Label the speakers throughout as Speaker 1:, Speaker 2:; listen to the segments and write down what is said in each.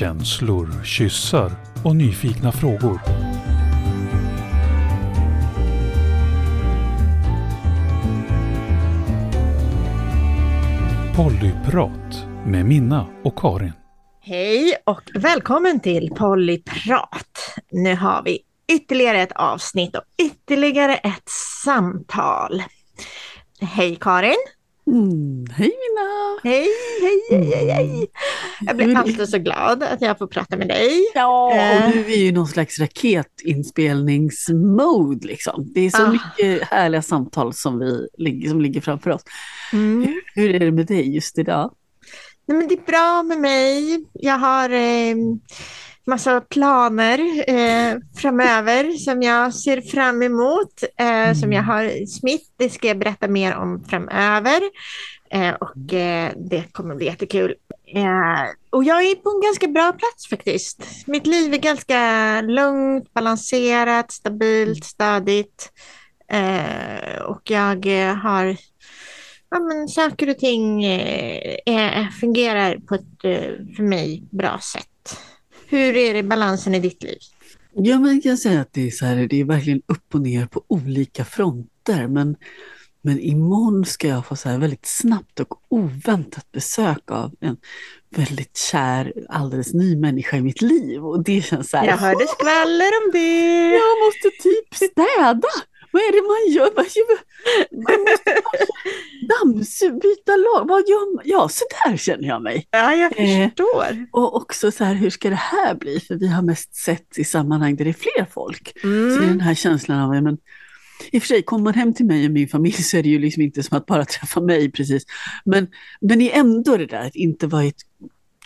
Speaker 1: Känslor, kyssar och nyfikna frågor. Pollyprat med Minna och Karin.
Speaker 2: Hej och välkommen till Pollyprat. Nu har vi ytterligare ett avsnitt och ytterligare ett samtal. Hej Karin!
Speaker 3: Mm, hej Minna!
Speaker 2: Hej, hej, hej, hej, hej! Jag blir alltid så glad att jag får prata med dig.
Speaker 3: Ja, och
Speaker 2: Eh.
Speaker 3: nu är vi ju någon slags raketinspelningsmode liksom. Det är så
Speaker 2: Ah.
Speaker 3: mycket härliga samtal som, vi, som ligger framför oss.
Speaker 2: Mm.
Speaker 3: Hur är det med dig just idag?
Speaker 2: Nej, men det är bra med mig. Jag har eh, massa planer eh, framöver som jag ser fram emot. Eh, Som jag har smitt. Det ska jag berätta mer om framöver. Eh, och eh, det kommer bli jättekul. Eh, och jag är på en ganska bra plats faktiskt. Mitt liv är ganska lugnt, balanserat, stabilt, stadigt. Eh, och jag har ja, men saker och ting eh, fungerar på ett för mig bra sätt. Hur är det balansen i ditt liv?
Speaker 3: Ja, men jag kan säga att det är, så här, det är verkligen upp och ner på olika fronter. Men, men imorgon ska jag få så här väldigt snabbt och oväntat besök av en väldigt kär, alldeles ny människa i mitt liv. Och det känns så här,
Speaker 2: Jag hörde skvaller om det.
Speaker 3: Jag måste typ städa. Vad är det man gör? Man, man måste dammsuga, byta lag. Vad gör man? Ja, så där känner jag mig.
Speaker 2: Ja, jag
Speaker 3: Eh,
Speaker 2: förstår.
Speaker 3: Och också så här, hur ska det här bli? För vi har mest sett i sammanhang där det är fler folk. Så
Speaker 2: Mm.
Speaker 3: den här känslan av, ja, men, i och för sig, kommer man hem till mig och min familj så är det ju liksom inte som att bara träffa mig precis. Men, men det är ändå det där att inte vara i ett,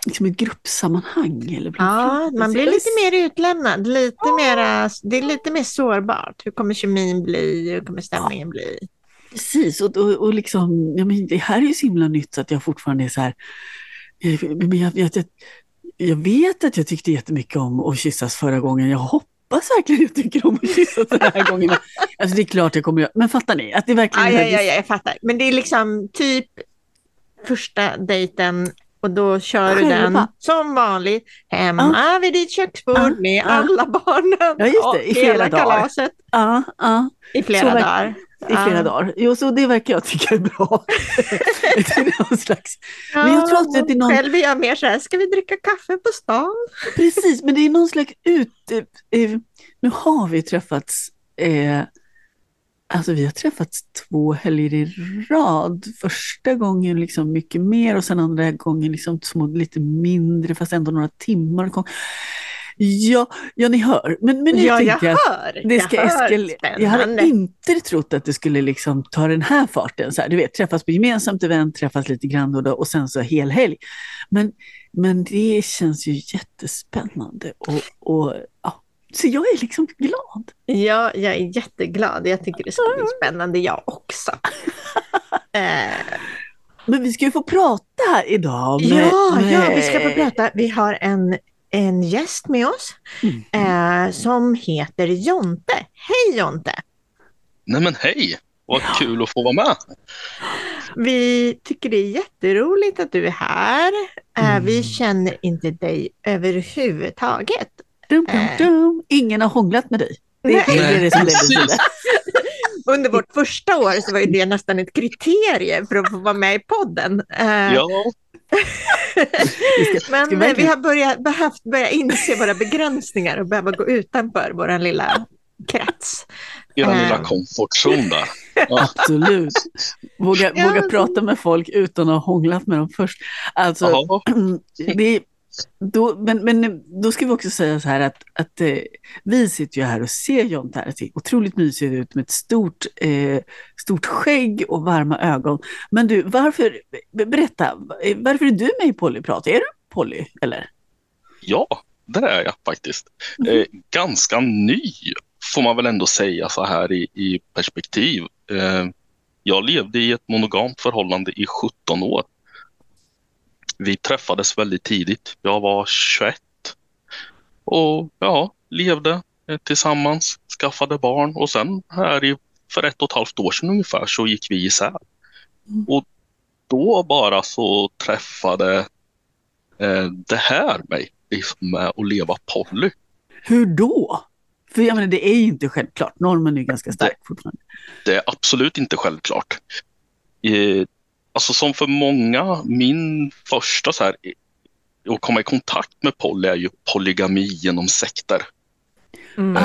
Speaker 3: liksom ett gruppsammanhang. Eller
Speaker 2: Ja, man blir lite mer utlämnad, lite mera, det är lite mer sårbart. Hur kommer kemin bli? Hur kommer stämningen bli?
Speaker 3: Precis, och, och, och liksom, ja, men det här är ju så himla nytt så att jag fortfarande är så här, eh, men jag, jag, jag, jag vet att jag tyckte jättemycket om att kyssas förra gången. Jag hoppas verkligen att jag tycker om att kyssas den här gången. Alltså det är klart jag kommer göra, men fattar ni? Att det verkligen
Speaker 2: Ja,
Speaker 3: är
Speaker 2: ja,
Speaker 3: väldigt-
Speaker 2: ja, ja, jag fattar. Men det är liksom typ första dejten och då kör du
Speaker 3: Själva.
Speaker 2: den som vanligt hemma vid ditt köksbord
Speaker 3: Ja,
Speaker 2: med
Speaker 3: ja.
Speaker 2: alla barnen
Speaker 3: Ja, just det, i flera
Speaker 2: hela
Speaker 3: dagar.
Speaker 2: kalaset
Speaker 3: Ja, ja,
Speaker 2: i flera
Speaker 3: Så
Speaker 2: dagar.
Speaker 3: i flera
Speaker 2: Ja.
Speaker 3: dagar. Jo, så det verkar jag tycka är bra. det är någon slags, Men jag tror att det är någon-
Speaker 2: Själv är jag mer så här, ska vi dricka kaffe på stan?
Speaker 3: precis, men det är någon slags ut... Eh, nu har vi träffats eh, Alltså vi har träffats två helger i rad. Första gången liksom mycket mer och sen andra gången liksom små, lite mindre fast ändå några timmar. Ja, ja ni hör. Men, men nu
Speaker 2: ja, jag
Speaker 3: tänkte jag att
Speaker 2: hör.
Speaker 3: det
Speaker 2: jag
Speaker 3: ska
Speaker 2: hör.
Speaker 3: eskalera. Jag hade inte trott att det skulle liksom ta den här farten. Så här, du vet, träffas på gemensamt event, träffas lite grann och, då, och sen så hel helg. Men, men det känns ju jättespännande. Och, och, ja. Så jag är liksom glad.
Speaker 2: Ja, jag är jätteglad. Jag tycker det ska bli spännande jag också. Eh,
Speaker 3: Men vi ska ju få prata här idag. med-
Speaker 2: ja, ja,
Speaker 3: med-
Speaker 2: vi ska få prata. Vi har en, en gäst med oss
Speaker 3: Mm.
Speaker 2: eh, som heter Jonte. Hej Jonte!
Speaker 4: Nej men hej! Vad kul att få vara med.
Speaker 2: Vi tycker det är jätteroligt att du är här. Eh,
Speaker 3: Mm.
Speaker 2: Vi känner inte dig överhuvudtaget.
Speaker 3: Dum, dum, dum. Ingen har hånglat med dig. Det,
Speaker 2: Nej.
Speaker 3: det är som
Speaker 4: Precis.
Speaker 3: det.
Speaker 2: Under vårt första år så var ju det nästan ett kriterium för att få vara med i podden. Eh,
Speaker 4: Ja,
Speaker 2: Men
Speaker 3: vi
Speaker 2: eh, vi har börjat, behövt börja inse våra begränsningar och behöva gå utanför vår lilla krets.
Speaker 4: er
Speaker 2: Eh.
Speaker 4: lilla komfortzon där. Ja,
Speaker 3: Absolut. Våga,
Speaker 2: Ja,
Speaker 3: våga prata med folk utan att ha hånglat med dem först. Alltså,
Speaker 4: Jaha.
Speaker 3: det, då, men, men då ska vi också säga så här att, att eh, vi sitter ju här och ser John här. Det ser otroligt mysigt ut med ett stort, eh, stort skägg och varma ögon. Men du, varför, be- berätta, varför är du med i Pollyprat? Är du Polly eller?
Speaker 4: ja, det är jag faktiskt. Eh, ganska ny får man väl ändå säga så här i, i perspektiv. Eh, jag levde i ett monogamt förhållande i 17 år. Vi träffades väldigt tidigt. Jag var 21 och ja, levde tillsammans, skaffade barn och sen här i, för ett och ett halvt år sedan ungefär så gick vi isär.
Speaker 3: Mm.
Speaker 4: Och då bara så träffade eh, det här mig. liksom med att leva poly.
Speaker 3: Hur då? För jag menar, det är ju inte självklart. Normen är ganska stark fortfarande.
Speaker 4: Det är absolut inte självklart. Eh, alltså som för många, min första så här, att komma i kontakt med poly är ju polygami genom sekter.
Speaker 2: Mm.
Speaker 4: Eh,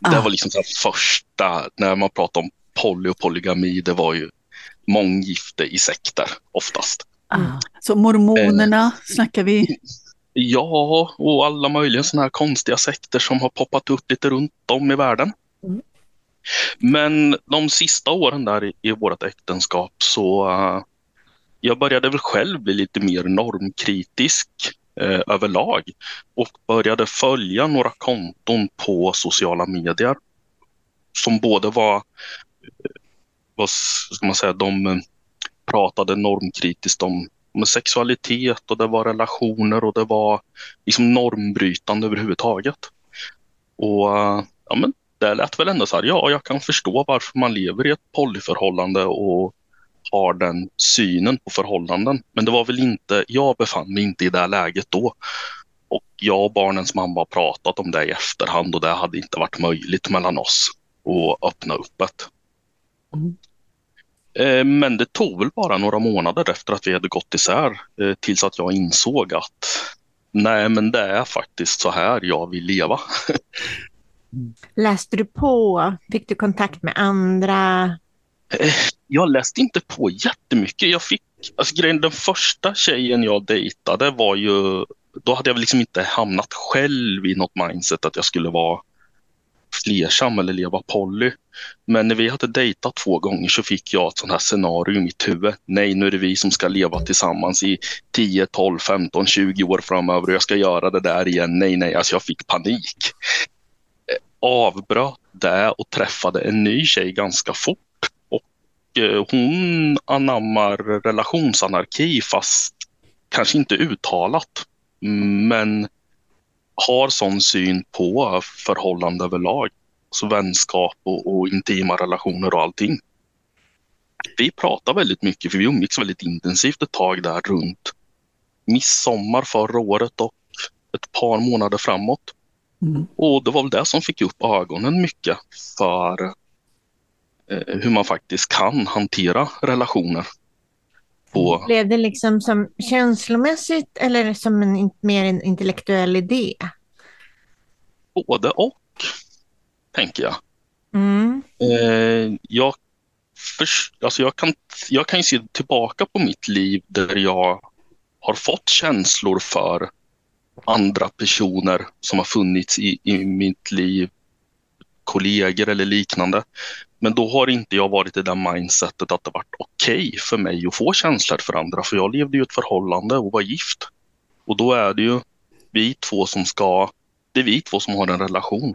Speaker 4: det
Speaker 3: Ah.
Speaker 4: var liksom så första, när man pratar om poly och polygami, det var ju månggifte i sekter oftast.
Speaker 3: Ah. Så mormonerna
Speaker 4: Eh.
Speaker 3: snackar vi.
Speaker 4: Ja, och alla möjliga sådana här konstiga sekter som har poppat upp lite runt om i världen.
Speaker 3: Mm.
Speaker 4: Men de sista åren där i, i vårt äktenskap så uh, jag började väl själv bli lite mer normkritisk uh, överlag och började följa några konton på sociala medier som både var, uh, vad ska man säga, de pratade normkritiskt om med sexualitet och det var relationer och det var liksom normbrytande överhuvudtaget. Och ja, men det lät väl ändå så här, ja, jag kan förstå varför man lever i ett polyförhållande och har den synen på förhållanden. Men det var väl inte, jag befann mig inte i det läget då. Och jag och barnens mamma har pratat om det i efterhand och det hade inte varit möjligt mellan oss att öppna upp ett.
Speaker 3: Mm.
Speaker 4: Eh, Men det tog väl bara några månader efter att vi hade gått isär eh, tills att jag insåg att nej, men det är faktiskt så här jag vill leva.
Speaker 2: Läste du på? Fick du kontakt med andra?
Speaker 4: Eh, jag läste inte på jättemycket. Jag fick, alltså grejen, den första tjejen jag dejtade var ju, då hade jag liksom inte hamnat själv i något mindset att jag skulle vara flersam eller leva poly. Men när vi hade dejtat två gånger så fick jag ett sånt här scenario i mitt huvud. Nej, nu är det vi som ska leva tillsammans i 10, 12, 15, 20 år framöver och jag ska göra det där igen. Nej, nej, alltså jag fick panik. Avbröt det och träffade en ny tjej ganska fort. Och eh, hon anammar relationsanarki fast kanske inte uttalat. Men har sån syn på förhållande överlag. Så vänskap och, och intima relationer och allting. Vi pratar väldigt mycket, för vi umgicks väldigt intensivt ett tag där runt midsommar förra året och ett par månader framåt.
Speaker 3: Mm.
Speaker 4: Och det var väl det som fick upp ögonen mycket för eh, hur man faktiskt kan hantera relationer. På,
Speaker 2: Blev det liksom som känslomässigt eller som en mer en intellektuell idé?
Speaker 4: både och, tänker jag.
Speaker 2: Mm.
Speaker 4: Eh, jag, förs- alltså jag, kan, jag kan se tillbaka på mitt liv där jag har fått känslor för andra personer som har funnits i, i mitt liv, kollegor eller liknande. Men då har inte jag varit i det mindsetet att det varit okej för mig att få känslor för andra. För jag levde ju ett förhållande och var gift. Och då är det ju vi två som ska, det är vi två som har en relation.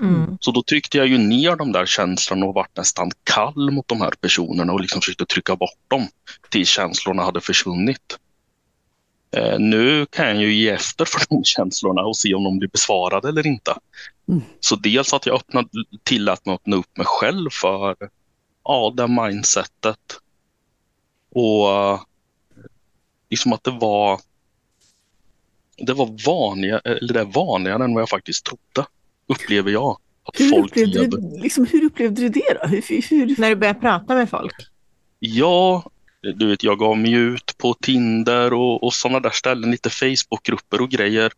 Speaker 2: Mm.
Speaker 4: Så då tryckte jag ju ner de där känslorna och vart nästan kall mot de här personerna och liksom försökte trycka bort dem tills känslorna hade försvunnit. Eh, nu kan jag ju ge efter för de känslorna och se om de blir besvarade eller inte.
Speaker 3: Mm.
Speaker 4: Så dels att jag öppnade, tillät mig att öppna upp mig själv för ja, det mindsetet. Och liksom att det var det var vanliga, eller det är vanligare än vad jag faktiskt trodde, upplever jag. Att
Speaker 3: Hur,
Speaker 4: folk
Speaker 3: upplevde du, liksom, hur upplevde du det då? Hur, hur, hur,
Speaker 2: När du började prata med folk?
Speaker 4: Ja, du vet, jag gav mig ut på Tinder och, och sådana där ställen, lite Facebookgrupper och grejer.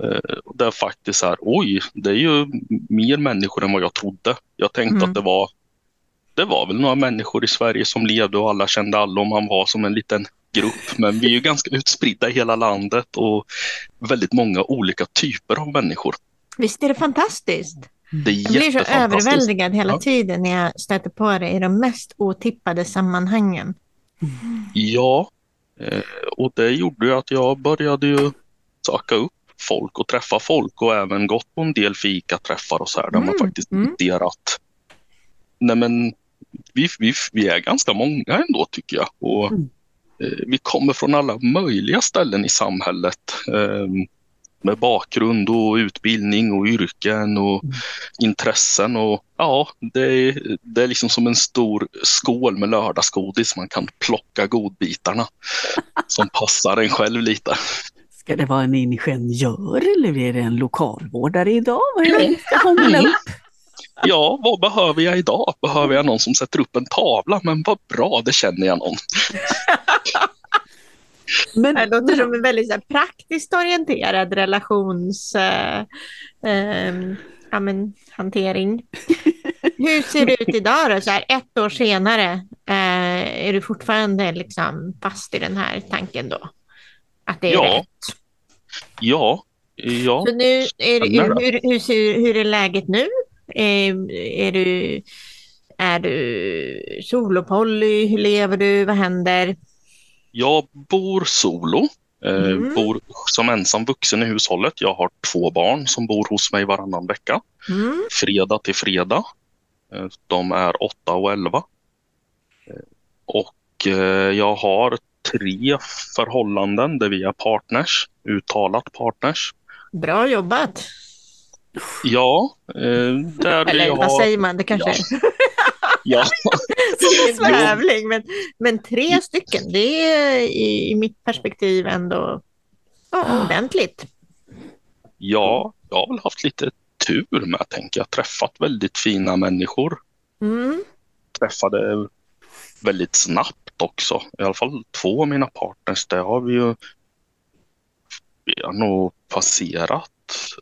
Speaker 4: Eh, där faktiskt så här, oj, det är ju mer människor än vad jag trodde. Jag tänkte
Speaker 2: Mm.
Speaker 4: att det var, det var väl några människor i Sverige som levde och alla kände alla om man var som en liten grupp. Men vi är ju ganska utspridda i hela landet och väldigt många olika typer av människor.
Speaker 2: Visst är det fantastiskt?
Speaker 4: Det är
Speaker 2: Jag blir så överväldigad hela
Speaker 4: Ja.
Speaker 2: tiden när jag stöter på det i de mest otippade sammanhangen.
Speaker 4: Ja, eh, och det gjorde ju att jag började ju söka upp folk och träffa folk och även gått på en del fikaträffar och så här där man
Speaker 2: Mm,
Speaker 4: faktiskt
Speaker 2: mm.
Speaker 4: inser att nej men, vi, vi, vi är ganska många ändå tycker jag. Och,
Speaker 3: Mm.
Speaker 4: eh, vi kommer från alla möjliga ställen i samhället. Eh, med bakgrund och utbildning och yrken och
Speaker 3: Mm.
Speaker 4: intressen. Och, ja, det är, det är liksom som en stor skål med lördagsgodis. Man kan plocka godbitarna som passar en själv lite.
Speaker 3: Ska det vara en ingenjör eller är det en lokalvårdare idag? Vad är det ska hångla upp?
Speaker 4: Ja, vad behöver jag idag? Behöver jag någon som sätter upp en tavla? Men vad bra, det känner jag någon.
Speaker 3: Men,
Speaker 2: Det låter som en väldigt så här, praktiskt orienterad relations... Eh, eh, ja, men, hantering. Hur ser det ut idag då? Så här, ett år senare, eh, är du fortfarande liksom fast i den här tanken då? Att det är
Speaker 4: Ja.
Speaker 2: rätt?
Speaker 4: Ja, ja.
Speaker 2: Så nu, är hur, hur, ser, hur är läget nu? Är, är du, är du solopoly? Hur lever du? Vad händer?
Speaker 4: Jag bor solo. Eh,
Speaker 2: Mm.
Speaker 4: Bor som ensam vuxen i hushållet. Jag har två barn som bor hos mig varannan vecka.
Speaker 2: Mm.
Speaker 4: Fredag till fredag. Eh, De är 8 och 11. Eh, Och jag har tre förhållanden där vi är partners. Uttalat partners.
Speaker 2: Bra jobbat!
Speaker 4: Ja, där
Speaker 2: Eller vad
Speaker 4: har...
Speaker 2: säger man? Det kanske
Speaker 4: Ja. Ja,
Speaker 2: svävling, men, men tre stycken, det är i, i mitt perspektiv ändå ja, ordentligt.
Speaker 4: ja, jag har väl haft lite tur med, tänker jag. Träffat väldigt fina människor.
Speaker 2: Mm.
Speaker 4: träffade väldigt snabbt också. I alla fall två av mina partners. Där har vi ju vi har nog passerat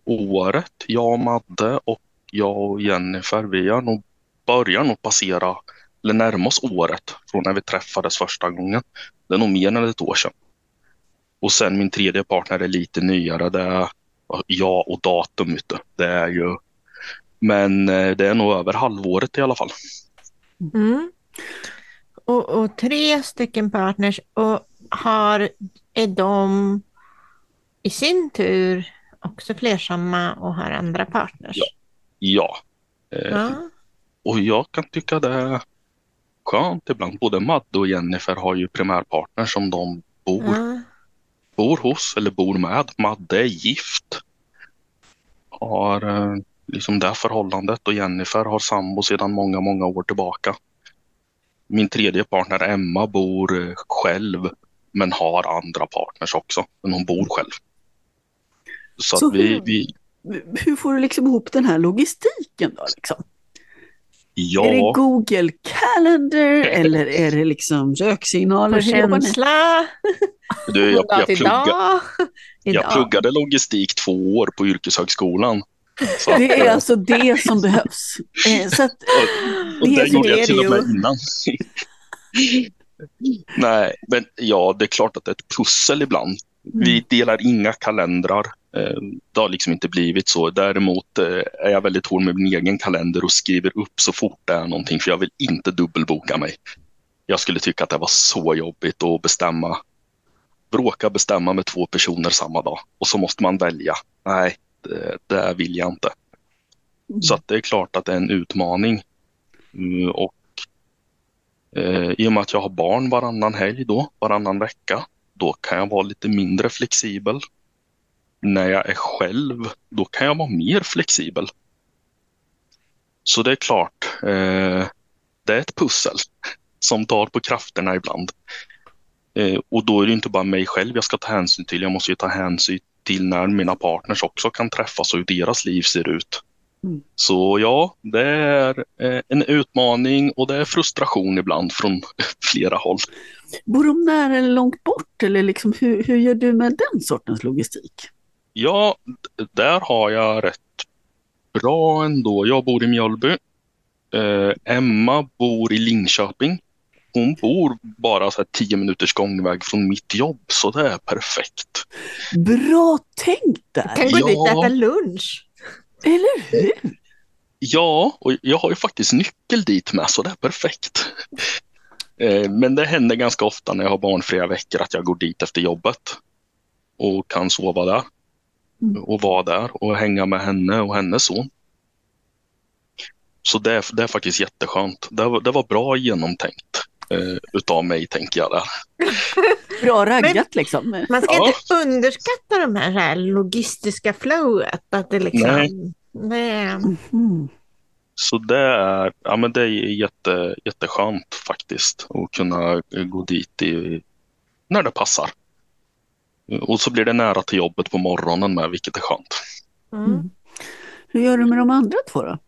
Speaker 4: året. Jag och Madde och jag och Jennifer. Vi har nog börjat nog passera eller närma oss året från när vi träffades första gången. Det är nog mer än ett år sedan. Och sen min tredje partner är lite nyare. Det är jag och datum ute. Det är ju men eh, det är nog över halvåret i alla fall.
Speaker 2: Mm. Och, och tre stycken partners och har, är de i sin tur också flersamma och har andra partners?
Speaker 4: Ja. Ja. Eh,
Speaker 2: Ja.
Speaker 4: Och jag kan tycka det är skönt ibland. Både Madde och Jennifer har ju primärpartner som de bor,
Speaker 2: Ja.
Speaker 4: bor hos eller bor med. Madde är gift. Har eh, liksom det förhållandet och Jennifer har sambo sedan många, många år tillbaka. Min tredje partner Emma bor eh, själv men har andra partners också. Men hon bor själv. Så,
Speaker 3: Så
Speaker 4: vi,
Speaker 3: hur-
Speaker 4: vi,
Speaker 3: hur får du liksom ihop den här logistiken då? Liksom?
Speaker 4: Ja.
Speaker 3: Är det Google Calendar eller är det liksom röksignaler?
Speaker 2: På känsla,
Speaker 4: Du, jag, jag,
Speaker 2: dag.
Speaker 4: Jag pluggade logistik två år på yrkeshögskolan. Så
Speaker 3: Det är
Speaker 4: eh,
Speaker 3: alltså det som behövs. Eh, Så att,
Speaker 4: och
Speaker 3: det
Speaker 4: det gjorde jag till och med innan. Nej, men ja, det är klart att det är ett pussel ibland. Vi delar inga kalendrar. Eh, Det har liksom inte blivit så. Däremot eh, är jag väldigt hård med min egen kalender och skriver upp så fort det är någonting, för jag vill inte dubbelboka mig. Jag skulle tycka att det var så jobbigt att bestämma, bråka bestämma med två personer samma dag och så måste man välja. Nej, det, det vill jag inte. Så att det är klart att det är en utmaning. Mm, Och eh, i och med att jag har barn varannan helg då, varannan vecka, då kan jag vara lite mindre flexibel. När jag är själv, då kan jag vara mer flexibel. Så det är klart, eh, det är ett pussel som tar på krafterna ibland. Eh, och då är det inte bara mig själv jag ska ta hänsyn till, jag måste ju ta hänsyn till när mina partners också kan träffas och hur deras liv ser ut.
Speaker 3: Mm.
Speaker 4: Så ja, det är eh, en utmaning och det är frustration ibland från flera håll.
Speaker 3: bor de nära eller långt bort? Eller liksom, hur, hur gör du med den sortens logistik?
Speaker 4: Ja, där har jag rätt bra ändå. Jag bor i Mjölby. Eh, Emma bor i Linköping. Hon bor bara så här 10 minuters gångväg från mitt jobb, så det är perfekt.
Speaker 3: Bra tänkt
Speaker 2: Kan
Speaker 3: där!
Speaker 2: gå dit och
Speaker 4: Ja.
Speaker 2: äta lunch.
Speaker 3: Eller hur?
Speaker 4: Ja, och jag har ju faktiskt nyckel dit med, så det är perfekt. Eh, Men det händer ganska ofta när jag har barnfria veckor att jag går dit efter jobbet och kan sova där
Speaker 3: Mm.
Speaker 4: och vara där och hänga med henne och hennes son. Så det är, det är faktiskt jätteskönt. Det var, det var bra genomtänkt eh, utav mig, tänker jag där.
Speaker 3: Bra raggat liksom.
Speaker 2: Man ska
Speaker 4: Ja.
Speaker 2: inte underskatta de här, här logistiska flowet. Att det liksom,
Speaker 4: Nej.
Speaker 2: det är,
Speaker 3: Mm.
Speaker 4: Så det är, ja, men det är jätte, jätteskönt faktiskt att kunna gå dit i, när det passar. Och så blir det nära till jobbet på morgonen med, vilket är skönt.
Speaker 2: Mm.
Speaker 3: Hur gör du med de andra två då?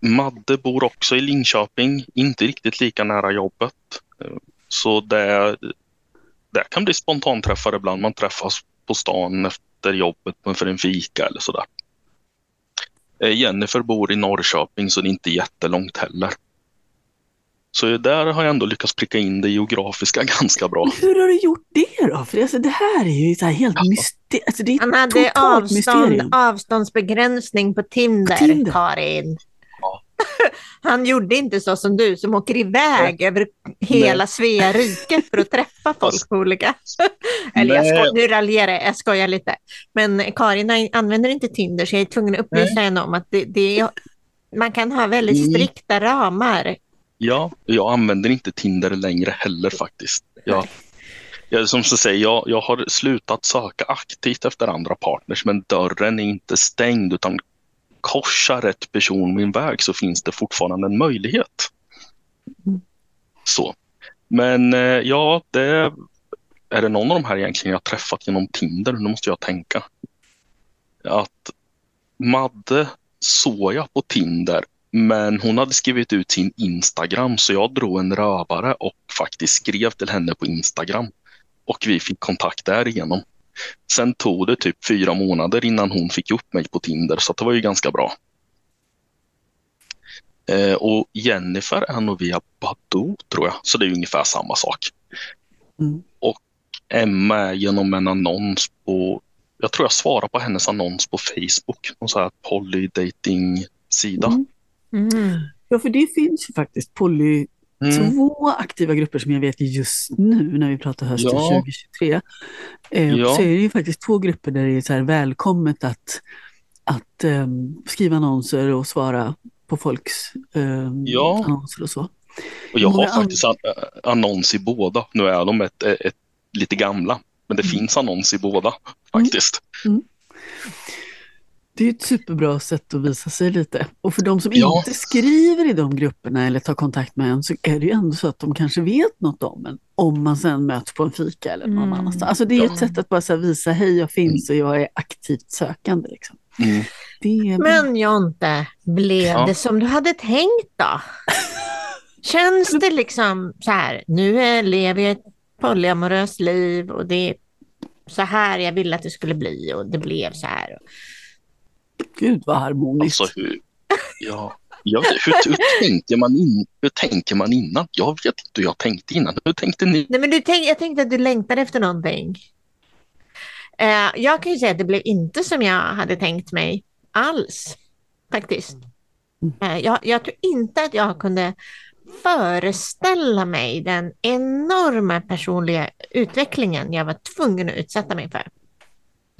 Speaker 4: Madde bor också i Linköping, inte riktigt lika nära jobbet. Så det, det kan bli spontanträffar ibland. Man träffas på stan efter jobbet för en fika eller sådär. Eh, Jennifer bor i Norrköping så det är inte jättelångt heller. Så där har jag ändå lyckats pricka in det geografiska ganska bra.
Speaker 3: Men hur har du gjort det då? För alltså, det här är ju så här helt
Speaker 4: Alltså.
Speaker 3: mysterium. Alltså, det är
Speaker 2: Han hade avstånd,
Speaker 3: mysterium.
Speaker 2: avståndsbegränsning på Tinder,
Speaker 3: På Tinder.
Speaker 2: Karin. Han gjorde inte så som du som åker iväg över hela Svea rike för att träffa folk på olika... Eller jag
Speaker 4: Nej.
Speaker 2: skoj, nu raljerar jag, jag skojar lite. Men Karin an- använder inte Tinder så jag är tvungen att upplysa henne om att det, det är, man kan ha väldigt
Speaker 4: Mm.
Speaker 2: strikta ramar.
Speaker 4: Ja, jag använder inte Tinder längre heller faktiskt. Jag, jag, som jag säger, jag, jag har slutat söka aktivt efter andra partners men dörren är inte stängd utan korsar rätt person min väg så finns det fortfarande en möjlighet.
Speaker 3: Mm.
Speaker 4: Så. Men eh, ja, det är det någon av de här egentligen jag träffat genom Tinder? Nu måste jag tänka. Att Madde såg jag på Tinder men hon hade skrivit ut sin Instagram så jag drog en rövare och faktiskt skrev till henne på Instagram. Och vi fick kontakt därigenom. Sen tog det typ fyra månader innan hon fick upp mig på Tinder så det var ju ganska bra. Eh, och Jennifer är nog via Badoo tror jag, så det är ungefär samma sak.
Speaker 3: Mm.
Speaker 4: Och Emma är genom en annons på, jag tror jag svarar på hennes annons på Facebook, någon sån här polydating-sida.
Speaker 3: Mm.
Speaker 2: Mm.
Speaker 3: Ja, för det finns ju faktiskt poly,
Speaker 4: Mm.
Speaker 3: två aktiva grupper som jag vet just nu när vi pratar hösten
Speaker 4: Ja.
Speaker 3: 2023. Eh,
Speaker 4: Ja.
Speaker 3: Så är det ju faktiskt två grupper där det är så här välkommet att, att ehm, skriva annonser och svara på folks ehm,
Speaker 4: Ja.
Speaker 3: annonser och så.
Speaker 4: Och jag har faktiskt an- annons i båda. Nu är de ett, ett, lite gamla, men det
Speaker 3: Mm.
Speaker 4: finns annons i båda faktiskt.
Speaker 3: Det är ett superbra sätt att visa sig lite. Och för de som
Speaker 4: Ja.
Speaker 3: inte skriver i de grupperna eller tar kontakt med en så är det ju ändå så att de kanske vet något om en. Om man sen möts på en fika eller någon
Speaker 2: Mm.
Speaker 3: annanstans. Alltså det är ju ett
Speaker 4: Ja.
Speaker 3: sätt att bara så här visa hej jag finns och jag är aktivt sökande. Liksom.
Speaker 4: Mm.
Speaker 3: Det.
Speaker 2: Men Jonte, blev
Speaker 4: Ja.
Speaker 2: det som du hade tänkt då? Känns det liksom så här, nu lever jag ett polyamoröst liv och det är så här jag ville att det skulle bli och det blev så här.
Speaker 3: Gud vad harmoniskt.
Speaker 4: Alltså hur, ja, ja, hur, hur, tänker man in, hur tänker man innan? Jag vet inte hur jag tänkte innan. Hur tänkte ni?
Speaker 2: Nej, men du tänk, jag tänkte att du längtade efter någonting. Eh, jag kan ju säga att det blev inte som jag hade tänkt mig alls, faktiskt. Eh, jag, jag tror inte att jag kunde föreställa mig den enorma personliga utvecklingen jag var tvungen att utsätta mig för.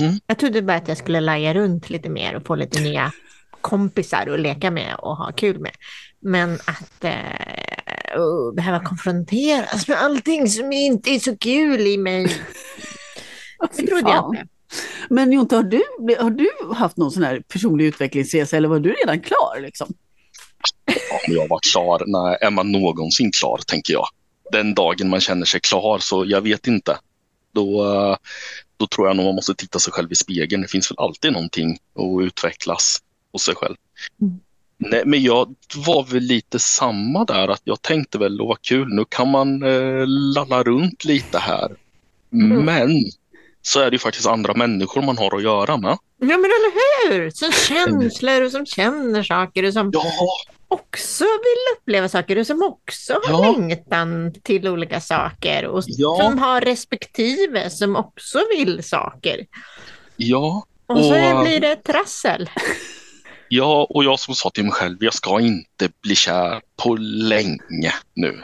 Speaker 4: Mm.
Speaker 2: Jag trodde bara att jag skulle laja runt lite mer och få lite nya kompisar att leka med och ha kul med. Men att eh, oh, behöva konfronteras med allting som inte är så kul i mig, det trodde jag inte.
Speaker 3: Men Jonte, har du, har du haft någon sån här personlig utvecklingsresa eller var du redan klar? Liksom?
Speaker 4: Om jag var klar? Nej, är man någonsin klar, tänker jag. Den dagen man känner sig klar, så jag vet inte. Då, eh, då tror jag nog man måste titta sig själv i spegeln. Det finns väl alltid någonting att utvecklas hos sig själv.
Speaker 3: Mm.
Speaker 4: Nej, men jag var väl lite samma där, att jag tänkte väl, vad kul, nu kan man eh, lalla runt lite här.
Speaker 2: Mm.
Speaker 4: Men så är det ju faktiskt andra människor man har att göra med.
Speaker 2: Ja men eller hur! Som känslor och som känner saker och som
Speaker 4: Ja,
Speaker 2: också vill uppleva saker och som också har
Speaker 4: Ja.
Speaker 2: längtan till olika saker och
Speaker 4: Ja.
Speaker 2: som har respektive som också vill saker.
Speaker 4: ja,
Speaker 2: Och så
Speaker 4: Och-
Speaker 2: blir det trassel.
Speaker 4: Ja, och jag som sa till mig själv, jag ska inte bli kär på länge nu.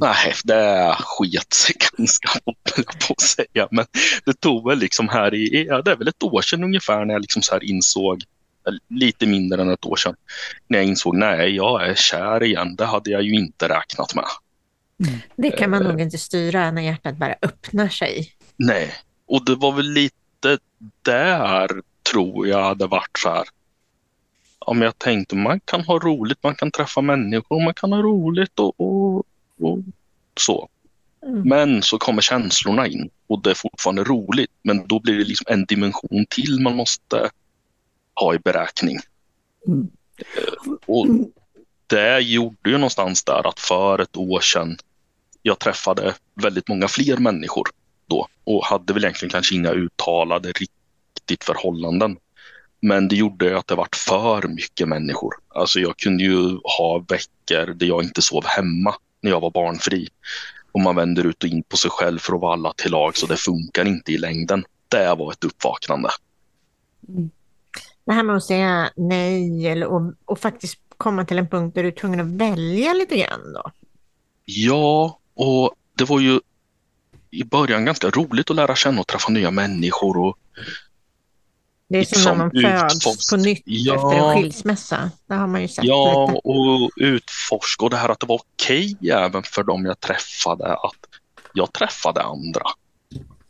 Speaker 4: Nej, det sket sig ganska på att säga. Men det tog väl liksom här i, ja, det är väl ett år sedan ungefär när jag liksom så här insåg, lite mindre än ett år sedan, när jag insåg nej, jag är kär igen. Det hade jag ju inte räknat med.
Speaker 2: Det kan man nog inte styra när hjärtat bara öppnar sig.
Speaker 4: Nej, och det var väl lite där tror jag hade varit så här. Ja, men jag tänkte man kan ha roligt, man kan träffa människor, man kan ha roligt och, och, och så.
Speaker 2: Mm.
Speaker 4: Men så kommer känslorna in och det är fortfarande roligt. Men då blir det liksom en dimension till man måste ha i beräkning.
Speaker 3: Mm.
Speaker 4: Och det gjorde ju någonstans där att för ett år sedan jag träffade väldigt många fler människor då och hade väl egentligen kanske inga uttalade riktigt förhållanden. Men det gjorde att det vart för mycket människor. Alltså jag kunde ju ha veckor där jag inte sov hemma när jag var barnfri. Och man vänder ut och in på sig själv för att vara alla till lag så det funkar inte i längden. Det var ett uppvaknande.
Speaker 2: Det här med att säga nej eller, och, och faktiskt komma till en punkt där du är tvungen att välja lite grann då.
Speaker 4: Ja, och det var ju i början ganska roligt att lära känna och träffa nya människor. Och
Speaker 2: Det är som när
Speaker 4: Liksom
Speaker 2: man föds
Speaker 4: utforsk-
Speaker 2: på nytt
Speaker 4: Ja.
Speaker 2: efter en skilsmässa. Det har man ju sett
Speaker 4: Ja,
Speaker 2: lite.
Speaker 4: och utforska och det här att det var okej även för dem jag träffade att jag träffade andra.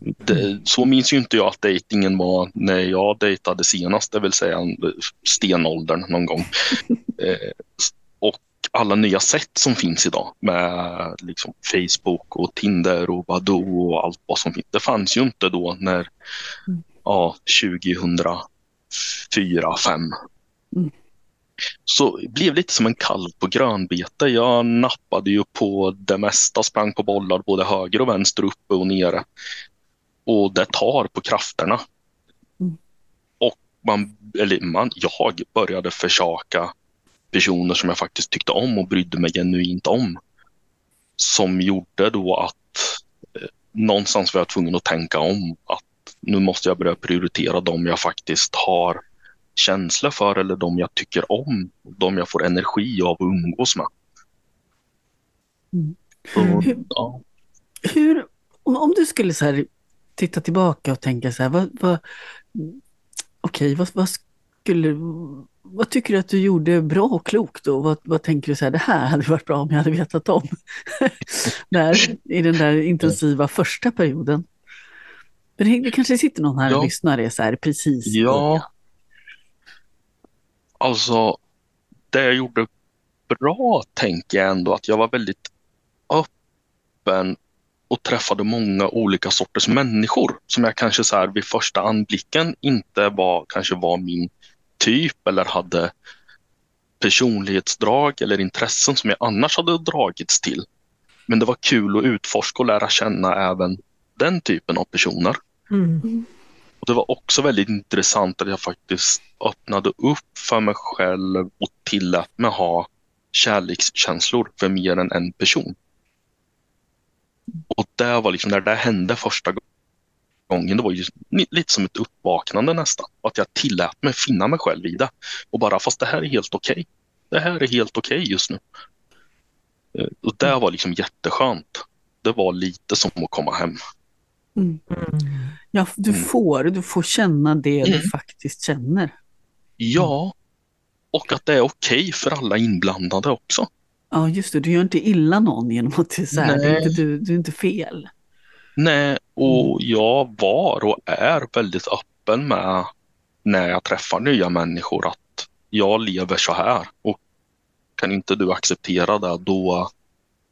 Speaker 4: Det, så minns ju inte jag att dejtingen var när jag dejtade senast, det vill säga stenåldern någon gång. eh, och alla nya sätt som finns idag med liksom Facebook och Tinder och Badoo och allt vad som finns. Det fanns ju inte då när ja, 2004, 2005 så det blev lite som en kalv på grönbete. Jag nappade ju på det mesta, sprang på bollar både höger och vänster, uppe och nere. Och det tar på krafterna.
Speaker 3: Mm.
Speaker 4: Och man, eller man, jag började försaka personer som jag faktiskt tyckte om och brydde mig genuint om. Som gjorde då att eh, någonstans var jag tvungen att tänka om att nu måste jag börja prioritera de jag faktiskt har känsla för eller de jag tycker om. De jag får energi av att umgås med.
Speaker 3: Mm.
Speaker 4: Så,
Speaker 3: Hur-
Speaker 4: ja.
Speaker 3: Hur, om, om du skulle så här, titta tillbaka och tänka så här, vad, vad, okej, vad, vad skulle, vad tycker du att du gjorde bra och klokt och vad, vad tänker du så här, det här hade varit bra om jag hade vetat om där, i den där intensiva första perioden? För det, kanske sitter någon här och
Speaker 4: Ja.
Speaker 3: lyssnar är så här precis
Speaker 4: Ja. Alltså, det jag gjorde bra tänker jag ändå att jag var väldigt öppen och träffade många olika sorters människor som jag kanske så här vid första anblicken inte var, kanske var min typ eller hade personlighetsdrag eller intressen som jag annars hade dragits till. Men det var kul att utforska och lära känna även den typen av personer.
Speaker 2: Mm.
Speaker 4: Och Det var också väldigt intressant att jag faktiskt öppnade upp för mig själv och tillät mig ha kärlekskänslor för mer än en person. Och det var liksom när det hände första gången, det var ju lite som ett uppvaknande nästan. Att jag tillät mig finna mig själv i det. Och bara, fast det här är helt okej. Det här är helt okej just nu. Eh, Och det var liksom jätteskönt. Det var lite som att komma hem.
Speaker 3: Mm. Ja, du
Speaker 4: Mm.
Speaker 3: får, du får känna det du
Speaker 4: Mm.
Speaker 3: faktiskt känner.
Speaker 4: Ja, och att det är okej för alla inblandade också.
Speaker 3: Ja, just det. Du gör inte illa någon genom att det är så här,
Speaker 4: Nej.
Speaker 3: du, du är inte fel.
Speaker 4: Nej, och jag var och är väldigt öppen med när jag träffar nya människor att jag lever så här och kan inte du acceptera det då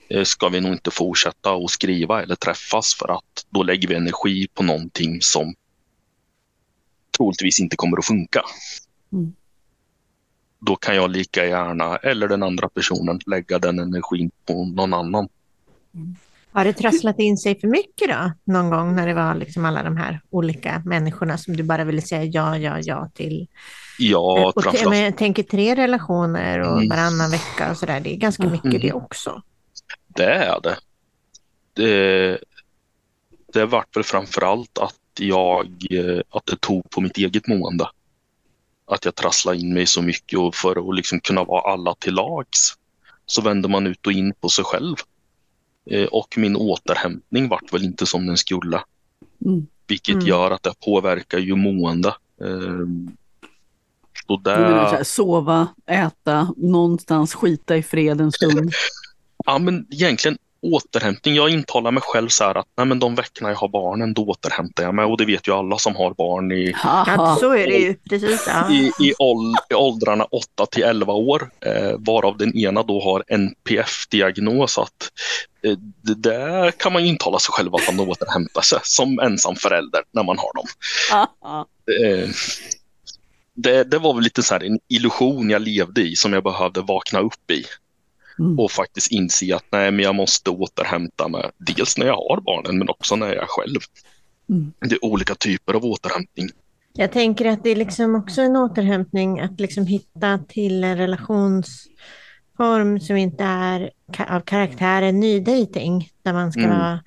Speaker 4: eh, ska vi nog inte fortsätta att skriva eller träffas för att då lägger vi energi på någonting som troligtvis inte kommer att funka.
Speaker 3: Mm.
Speaker 4: Då kan jag lika gärna, eller den andra personen, lägga den energin på någon annan.
Speaker 2: Har det trasslat in sig för mycket då? Någon gång när det var liksom alla de här olika människorna som du bara ville säga ja, ja, ja till?
Speaker 4: Ja,
Speaker 2: och
Speaker 4: framförallt
Speaker 2: men jag tänker tre relationer och
Speaker 4: Mm.
Speaker 2: varannan vecka och sådär. Det är ganska mycket
Speaker 4: Mm.
Speaker 2: det också.
Speaker 4: Det är det. Det, det vart väl framförallt att jag eh, att det tog på mitt eget mående. Att jag trasslade in mig så mycket och för att liksom kunna vara alla till lags så vände man ut och in på sig själv. Eh, Och min återhämtning vart väl inte som den skulle.
Speaker 3: Mm.
Speaker 4: Vilket
Speaker 2: Mm.
Speaker 4: gör att det påverkar ju mående. Eh, Så där,
Speaker 3: sova, äta, någonstans skita i fred en stund.
Speaker 4: ja men egentligen återhämtning. Jag intalar mig själv så här att nej, men de veckorna jag har barnen, då återhämtar jag mig. Och det vet ju alla som har barn i,
Speaker 2: Ja, så är det ju. Precis. Ja.
Speaker 4: i, i, i åldrarna 8 till 11 år, eh, varav den ena då har NPF-diagnos. Att, eh, det där kan man ju intala sig själv att man återhämtar sig som ensam förälder när man har dem. Eh, det, det var väl lite så här en illusion jag levde i som jag behövde vakna upp i
Speaker 3: Mm.
Speaker 4: och faktiskt inse att nej, men jag måste återhämta mig. Dels när jag har barnen men också när jag är själv.
Speaker 3: Mm.
Speaker 4: Det är olika typer av återhämtning.
Speaker 2: Jag tänker att det är liksom också en återhämtning att liksom hitta till en relationsform som inte är av karaktären nydating, där man ska
Speaker 4: Mm.
Speaker 2: vara,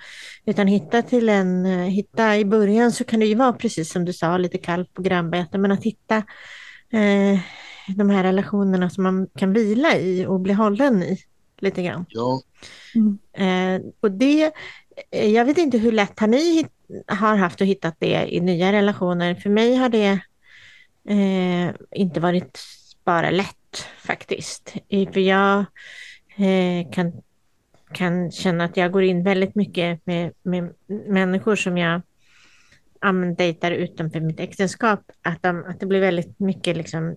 Speaker 2: utan hitta till en, hitta i början så kan det ju vara precis som du sa, lite kallt på grannbete, men att hitta eh, de här relationerna som man kan vila i och bli hållen i lite grann.
Speaker 4: Ja,
Speaker 3: Mm.
Speaker 2: Eh, och det, eh, jag vet inte hur lätt har ni har haft att hitta det i nya relationer. För mig har det eh, inte varit bara lätt faktiskt. För jag eh, kan, kan känna att jag går in väldigt mycket med, med människor som jag använder dejtar utanför mitt äktenskap. Att, de, att det blir väldigt mycket liksom,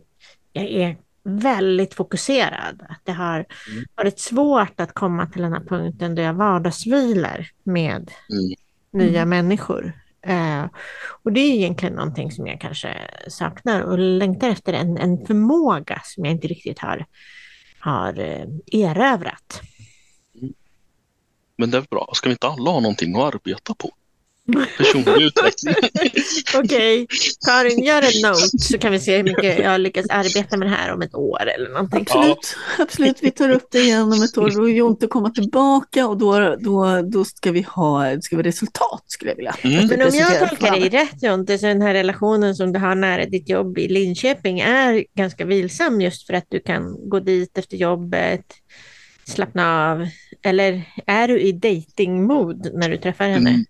Speaker 2: jag är väldigt fokuserad. Att det har
Speaker 4: Mm.
Speaker 2: varit svårt att komma till den här punkten då jag vardagsvilar med
Speaker 4: mm.
Speaker 2: nya människor. Eh, och det är egentligen någonting som jag kanske saknar och längtar efter en, en förmåga som jag inte riktigt har, har eh, erövrat.
Speaker 4: men det är bra. Ska vi inte alla ha någonting att arbeta på? Personlig utveckling.
Speaker 2: Okej, Karin, gör en note så kan vi se hur mycket jag lyckas arbeta med det här om ett år eller någonting.
Speaker 3: Absolut, absolut. Vi tar upp det igen om ett år. Då är Jonte komma tillbaka och då, då, då ska vi ha ska vara resultat skulle jag vilja.
Speaker 4: Mm.
Speaker 3: Vi
Speaker 2: Men om jag tolkar dig rätt Jonte, så den här relationen som du har nära ditt jobb i Linköping är ganska vilsam just för att du kan gå dit efter jobbet, slappna av. Eller är du i dating-mod när du träffar henne?
Speaker 4: Mm.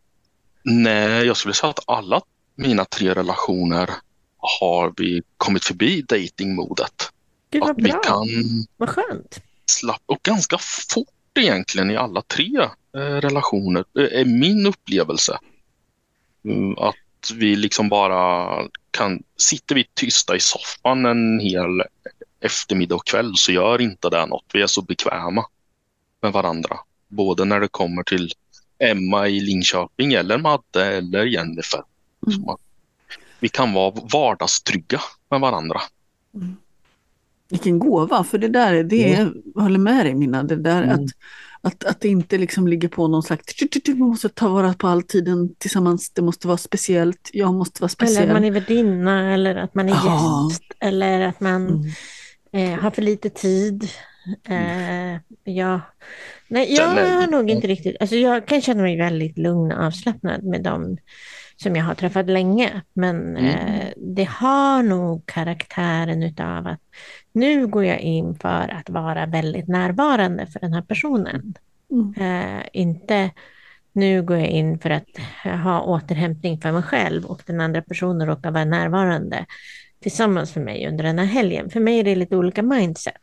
Speaker 4: Nej, jag skulle säga att alla mina tre relationer har vi kommit förbi datingmodet.
Speaker 2: Gud
Speaker 4: Att
Speaker 2: vad
Speaker 4: vi
Speaker 2: bra,
Speaker 4: kan
Speaker 2: vad skönt.
Speaker 4: slappa, och ganska fort egentligen i alla tre eh, relationer, eh, är min upplevelse. Mm, att vi liksom bara kan, sitter vi tysta i soffan en hel eftermiddag och kväll så gör inte det något. Vi är så bekväma med varandra. Både när det kommer till Emma i Linköping eller Madde eller Jennifer.
Speaker 3: Mm.
Speaker 4: Att Vi kan vara vardagstrygga med varandra.
Speaker 3: Vilken gåva, för det där, det är, jag håller med dig Minna, det där
Speaker 4: Mm.
Speaker 3: att, att, att det inte liksom ligger på någon slags, man måste ta vara på all tiden tillsammans, det måste vara speciellt, jag måste vara
Speaker 2: Eller att
Speaker 3: speciell.
Speaker 2: man är värdinna eller att man är
Speaker 3: Ja.
Speaker 2: gäst eller att man
Speaker 3: Mm.
Speaker 2: eh, har för lite tid. Eh, ja. Nej, jag har nog inte riktigt, alltså jag kan känna mig väldigt lugn och avslappnad med dem som jag har träffat länge. Men
Speaker 4: Mm.
Speaker 2: eh, det har nog karaktären utav att nu går jag in för att vara väldigt närvarande för den här personen.
Speaker 3: Mm.
Speaker 2: Eh, inte nu går jag in för att ha återhämtning för mig själv och den andra personen råkar vara närvarande tillsammans med mig under den här helgen. För mig är det lite olika mindset.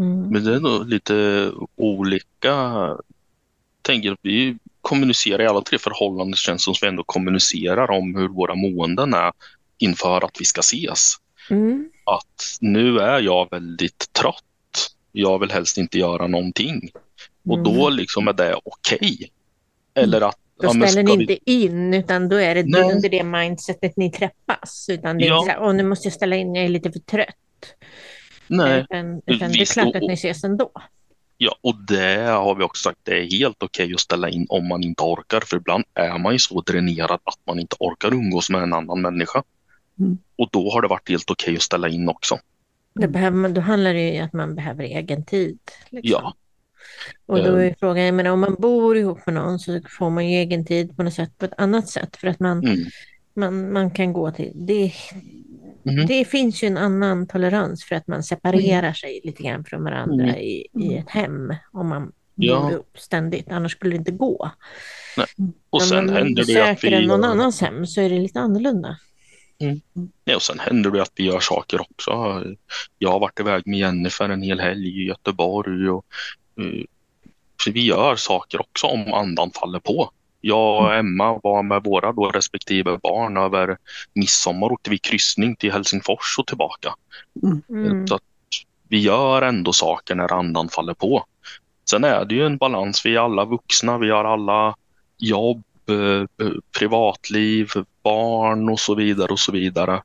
Speaker 2: Mm.
Speaker 4: Men det är nog lite olika. Tänker att vi kommunicerar i alla tre förhållanden känns som att vi ändå kommunicerar om hur våra måenden är inför att vi ska ses.
Speaker 2: Mm.
Speaker 4: Att nu är jag väldigt trött. Jag vill helst inte göra någonting. Och då liksom är det okej. Eller att
Speaker 2: Då
Speaker 4: ja,
Speaker 2: ställer ni
Speaker 4: vi-
Speaker 2: inte in, utan då är det
Speaker 4: Nej.
Speaker 2: under det mindsetet ni träffas. Utan det är
Speaker 4: Ja.
Speaker 2: så här, nu måste jag ställa in, jag är lite för trött.
Speaker 4: Nej,
Speaker 2: Utan, utan det är klart att ni ses ändå.
Speaker 4: Ja, och det har vi också sagt, det är helt okej att ställa in om man inte orkar. För ibland är man ju så dränerad att man inte orkar umgås med en annan människa.
Speaker 3: Mm.
Speaker 4: Och då har det varit helt okej att ställa in också.
Speaker 2: Då, behöver man, då handlar det ju om att man behöver egen tid. Liksom.
Speaker 4: Ja.
Speaker 2: Och då är
Speaker 4: Ehm.
Speaker 2: frågan, jag menar, om man bor ihop med någon så får man ju egen tid på något sätt, på ett annat sätt. För att man,
Speaker 4: Mm.
Speaker 2: Man, man kan gå till, det,
Speaker 4: Mhm.
Speaker 2: det finns ju en annan tolerans för att man separerar sig lite grann från varandra
Speaker 4: Mm.
Speaker 2: i, i ett hem. Om man
Speaker 4: Ja.
Speaker 2: bor ihop ständigt, annars skulle det inte gå.
Speaker 4: Och
Speaker 2: Om
Speaker 4: sen
Speaker 2: man
Speaker 4: händer det att vi
Speaker 2: någon annans hem så är det lite annorlunda.
Speaker 4: ja, och sen händer det att vi gör saker också. Jag har varit iväg med Jennifer en hel helg i Göteborg och eh, vi gör saker också om andan faller på. Jag och Emma var med våra då respektive barn över midsommar åkte vi kryssning till Helsingfors och tillbaka.
Speaker 2: Mm.
Speaker 4: Så att vi gör ändå saker när andan faller på. Sen är det ju en balans. Vi är alla vuxna, vi har alla jobb, eh, eh, privatliv, barn och så vidare och så vidare.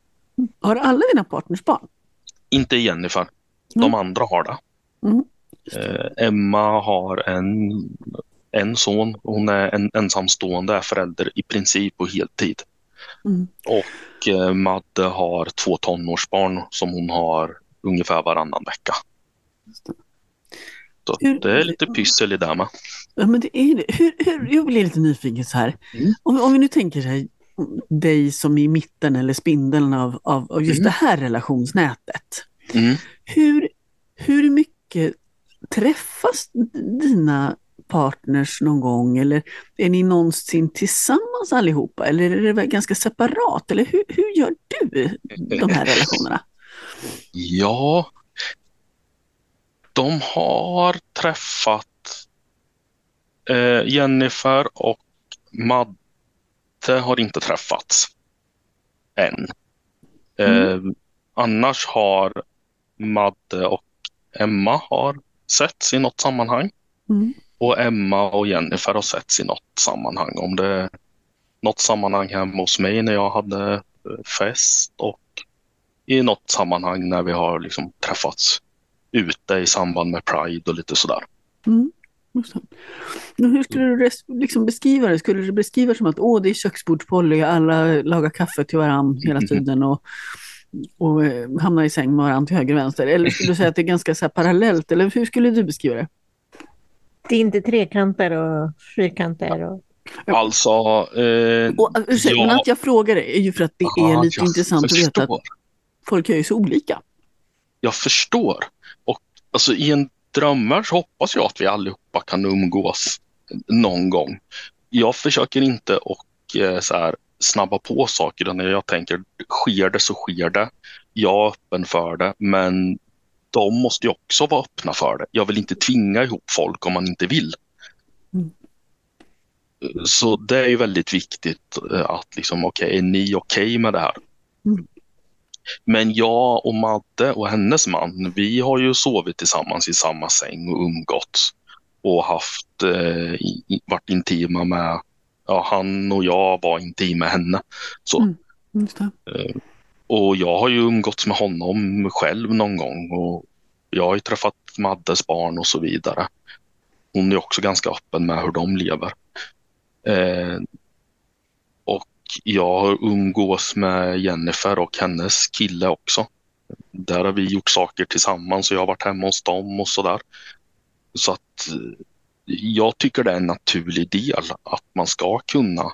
Speaker 3: Har alla dina partners barn?
Speaker 4: Inte Jennifer. De
Speaker 3: Mm.
Speaker 4: andra har det.
Speaker 3: Mm.
Speaker 4: Eh, Emma har en, en son. Hon är en ensamstående förälder i princip på heltid.
Speaker 3: Mm.
Speaker 4: Och eh, Madde har två tonårsbarn som hon har ungefär varannan vecka. Så
Speaker 3: Hur-
Speaker 4: det är lite pyssel i det med.
Speaker 3: Ja, men det är det. Hur, hur, jag blir lite nyfiken så här.
Speaker 4: Mm.
Speaker 3: Om, om vi nu tänker här, dig som i mitten eller spindeln av, av, av just
Speaker 4: Mm.
Speaker 3: det här relationsnätet.
Speaker 4: Mm.
Speaker 3: Hur, hur mycket träffas dina partners någon gång? Eller är ni någonsin tillsammans allihopa? Eller är det ganska separat? Eller hur, hur gör du de här relationerna?
Speaker 4: Ja, de har träffat eh, Jennifer och Madde har inte träffats än. Eh, annars har Madde och Emma har setts i något sammanhang
Speaker 3: Mm.
Speaker 4: Och Emma och Jennifer har setts i något sammanhang. Om det något sammanhang hemma hos mig när jag hade eh, fest och i något sammanhang när vi har liksom träffats ute i samband med Pride och lite sådär.
Speaker 3: Mm. hur skulle du liksom beskriva det? Skulle du beskriva det som att åh, det är köksbordspolly, alla lagar kaffe till varandra hela tiden och, och eh, hamnar i säng med varandra till höger och vänster? Eller skulle du säga att det är ganska så här parallellt? Eller hur skulle du beskriva det?
Speaker 2: Det är inte trekanter och fyrkanter. Och...
Speaker 4: Alltså, eh,
Speaker 3: Och, uh, ursäkta, Men
Speaker 4: Ja.
Speaker 3: att jag frågar det är ju för att det är lite intressant att veta att
Speaker 4: förstår.
Speaker 3: folk är ju så olika.
Speaker 4: Jag förstår. Och alltså, i en drömvärld så hoppas jag att vi allihopa kan umgås någon gång. Jag försöker inte och eh, så här, snabba på saker. När jag tänker, sker det så sker det. Jag är öppen för det, men de måste ju också vara öppna för det. Jag vill inte tvinga ihop folk om man inte vill.
Speaker 3: Mm.
Speaker 4: Så det är ju väldigt viktigt eh, att liksom, okej, är ni okej med det här?
Speaker 3: Mm.
Speaker 4: Men jag och Madde och hennes man, vi har ju sovit tillsammans i samma säng och umgåtts och haft, eh, varit intima med, ja han och jag var intima med henne. Så.
Speaker 3: Mm.
Speaker 4: Och jag har ju umgåtts med honom själv någon gång och jag har ju träffat Maddes barn och så vidare. Hon är också ganska öppen med hur de lever. Eh, och jag har umgås med Jennifer och hennes kille också. Där har vi gjort saker tillsammans och jag har varit hemma hos dem och sådär. Så att eh, jag tycker det är en naturlig del att man ska kunna,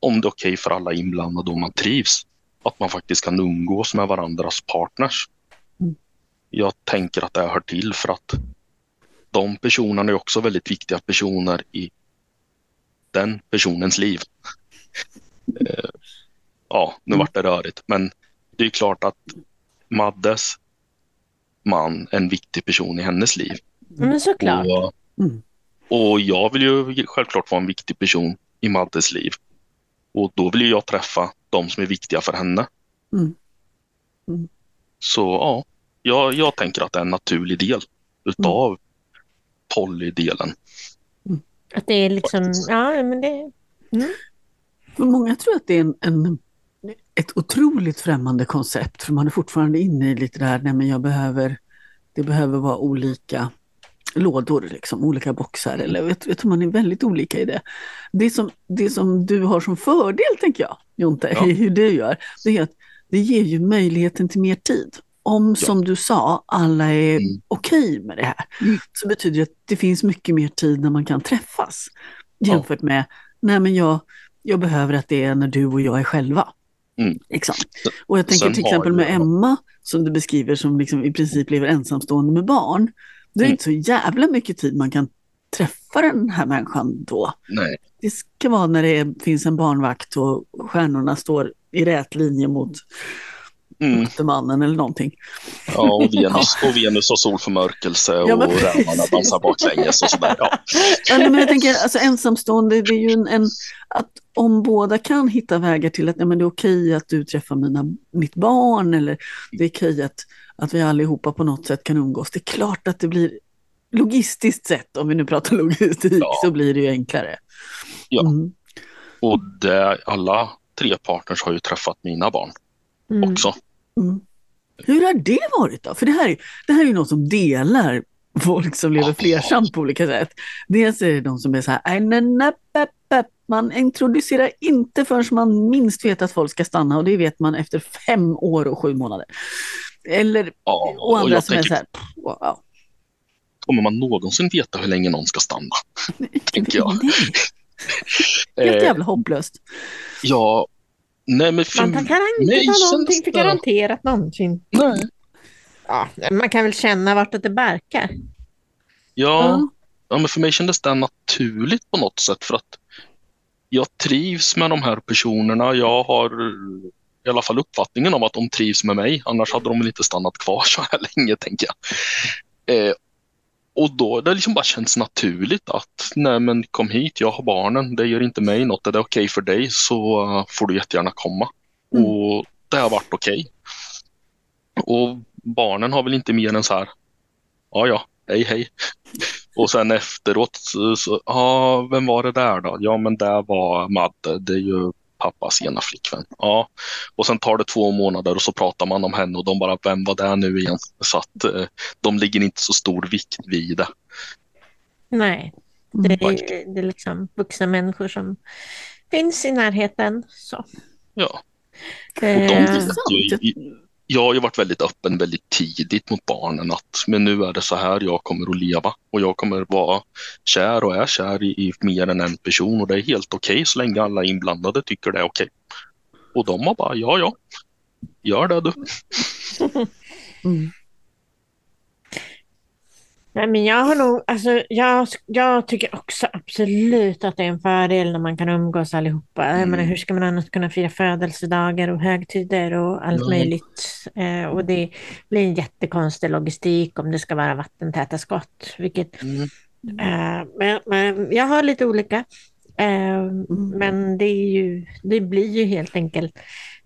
Speaker 4: om det är okej för alla inblandade och man trivs, att man faktiskt kan umgås med varandras partners.
Speaker 3: Mm.
Speaker 4: Jag tänker att det hör till för att de personerna är också väldigt viktiga personer i den personens liv. Eh, ja, nu
Speaker 3: Mm.
Speaker 4: vart det rörigt, men det är klart att Maddes man är en viktig person i hennes liv.
Speaker 2: Men såklart.
Speaker 4: Och,
Speaker 3: Mm.
Speaker 4: och jag vill ju självklart vara en viktig person i Maddes liv. Och då vill jag träffa de som är viktiga för henne.
Speaker 3: Mm. Mm.
Speaker 4: Så ja, jag, jag tänker att det är en naturlig del utav polydelen.
Speaker 2: Att det är liksom, ja men det,
Speaker 3: För många tror att det är en, en, ett otroligt främmande koncept, för man är fortfarande inne i lite det här, nej men jag behöver, det behöver vara olika lådor, liksom, olika boxar. Eller, jag, jag tror man är väldigt olika i det. Det som, det som du har som fördel, tänker jag, Jonte,
Speaker 4: Ja.
Speaker 3: i hur du gör, det är att det ger ju möjligheten till mer tid. Om, som du sa, alla är
Speaker 4: Mm.
Speaker 3: okej med det här,
Speaker 4: Mm.
Speaker 3: så betyder det att det finns mycket mer tid när man kan träffas. Jämfört med, nej men jag, jag behöver att det är när du och jag är själva.
Speaker 4: Mm.
Speaker 3: Liksom. Och jag tänker
Speaker 4: Sen
Speaker 3: till exempel med
Speaker 4: jag-
Speaker 3: Emma, som du beskriver som liksom i princip lever ensamstående med barn. Det är
Speaker 4: Mm.
Speaker 3: inte så jävla mycket tid man kan träffa den här människan då.
Speaker 4: Nej,
Speaker 3: Det ska vara när det finns en barnvakt och stjärnorna står i rät linje mot,
Speaker 4: Mm.
Speaker 3: mannen eller någonting.
Speaker 4: Ja, och Venus, och Venus har solförmörkelse och
Speaker 3: Ja, men
Speaker 4: rävarna dansar baklänges och sådär. Ja.
Speaker 3: Ja, men jag tänker, alltså, ensamstående, det är ju en, en, att om båda kan hitta vägar till att nej, men det är okej att du träffar mina, mitt barn eller det är okej att, att vi allihopa på något sätt kan umgås. Det är klart att det blir logistiskt sett, om vi nu pratar logistik,
Speaker 4: Ja.
Speaker 3: så blir det ju enklare.
Speaker 4: Ja.
Speaker 3: Mm.
Speaker 4: Och det, alla tre partners har ju träffat mina barn
Speaker 2: Mm.
Speaker 4: också.
Speaker 3: Mm. Hur har det varit då? För det här är, det här är ju något som delar folk som lever flersamt på olika sätt. Dels är det de som är så här, "Nej, nej, nej, pepp, pepp." man introducerar inte förrän man minst vet att folk ska stanna och det vet man efter fem år och sju månader. Eller
Speaker 4: Ja,
Speaker 3: och
Speaker 4: och
Speaker 3: andra
Speaker 4: jag
Speaker 3: som är
Speaker 4: tänker,
Speaker 3: så här, "Pff, wow.
Speaker 4: kommer man någonsin veta hur länge någon ska stanna? Tänker jag.
Speaker 3: Nej, helt
Speaker 4: Eh,
Speaker 3: jävla hopplöst.
Speaker 4: ja, nej men för
Speaker 2: Man kan inte
Speaker 4: mig
Speaker 2: ta någonting för garanterat någonsin.
Speaker 4: Nej.
Speaker 2: Ja, man kan väl känna vartåt det barkar.
Speaker 4: Ja, ja, men för mig kändes det naturligt på något sätt för att jag trivs med de här personerna. Jag har i alla fall uppfattningen om att de trivs med mig. Annars hade de väl inte stannat kvar så här länge, tänker jag. Eh, och då det liksom bara känns naturligt att nej men kom hit, jag har barnen. Det gör inte mig något. Är det okej för dig så eh, får du jättegärna komma.
Speaker 3: Mm.
Speaker 4: Och det har varit okej. Och barnen har väl inte mer än så här, ja ja, hej hej. Och sen efteråt, så, så, ja, vem var det där då? Ja, men det var Madde, det är ju pappas ena flickvän. Ja, och sen tar det två månader och så pratar man om henne och de bara, vem var det nu igen? Så att eh, de ligger inte så stor vikt vid det.
Speaker 2: Nej,
Speaker 3: Mm.
Speaker 2: det är, det är liksom vuxna människor som finns i närheten. Så.
Speaker 4: Ja. Och de
Speaker 2: Eh,
Speaker 4: vet ju, jag har ju varit väldigt öppen väldigt tidigt mot barnen att men nu är det så här jag kommer att leva och jag kommer vara kär och är kär i, i mer än en person och det är helt okej så länge alla inblandade tycker det är okej. Och de har bara ja, ja, gör det du.
Speaker 3: Mm.
Speaker 2: Nej, men jag har nog, alltså, jag, jag tycker också absolut att det är en fördel när man kan umgås allihopa. Jag
Speaker 4: Mm.
Speaker 2: menar, hur ska man annars kunna fira födelsedagar och högtider och allt
Speaker 4: Ja.
Speaker 2: möjligt? Eh, och det blir en jättekonstig logistik om det ska vara vattentäta skott. Vilket,
Speaker 4: Mm.
Speaker 2: eh, men, men jag har lite olika. Eh, men det, är ju, det blir ju helt enkelt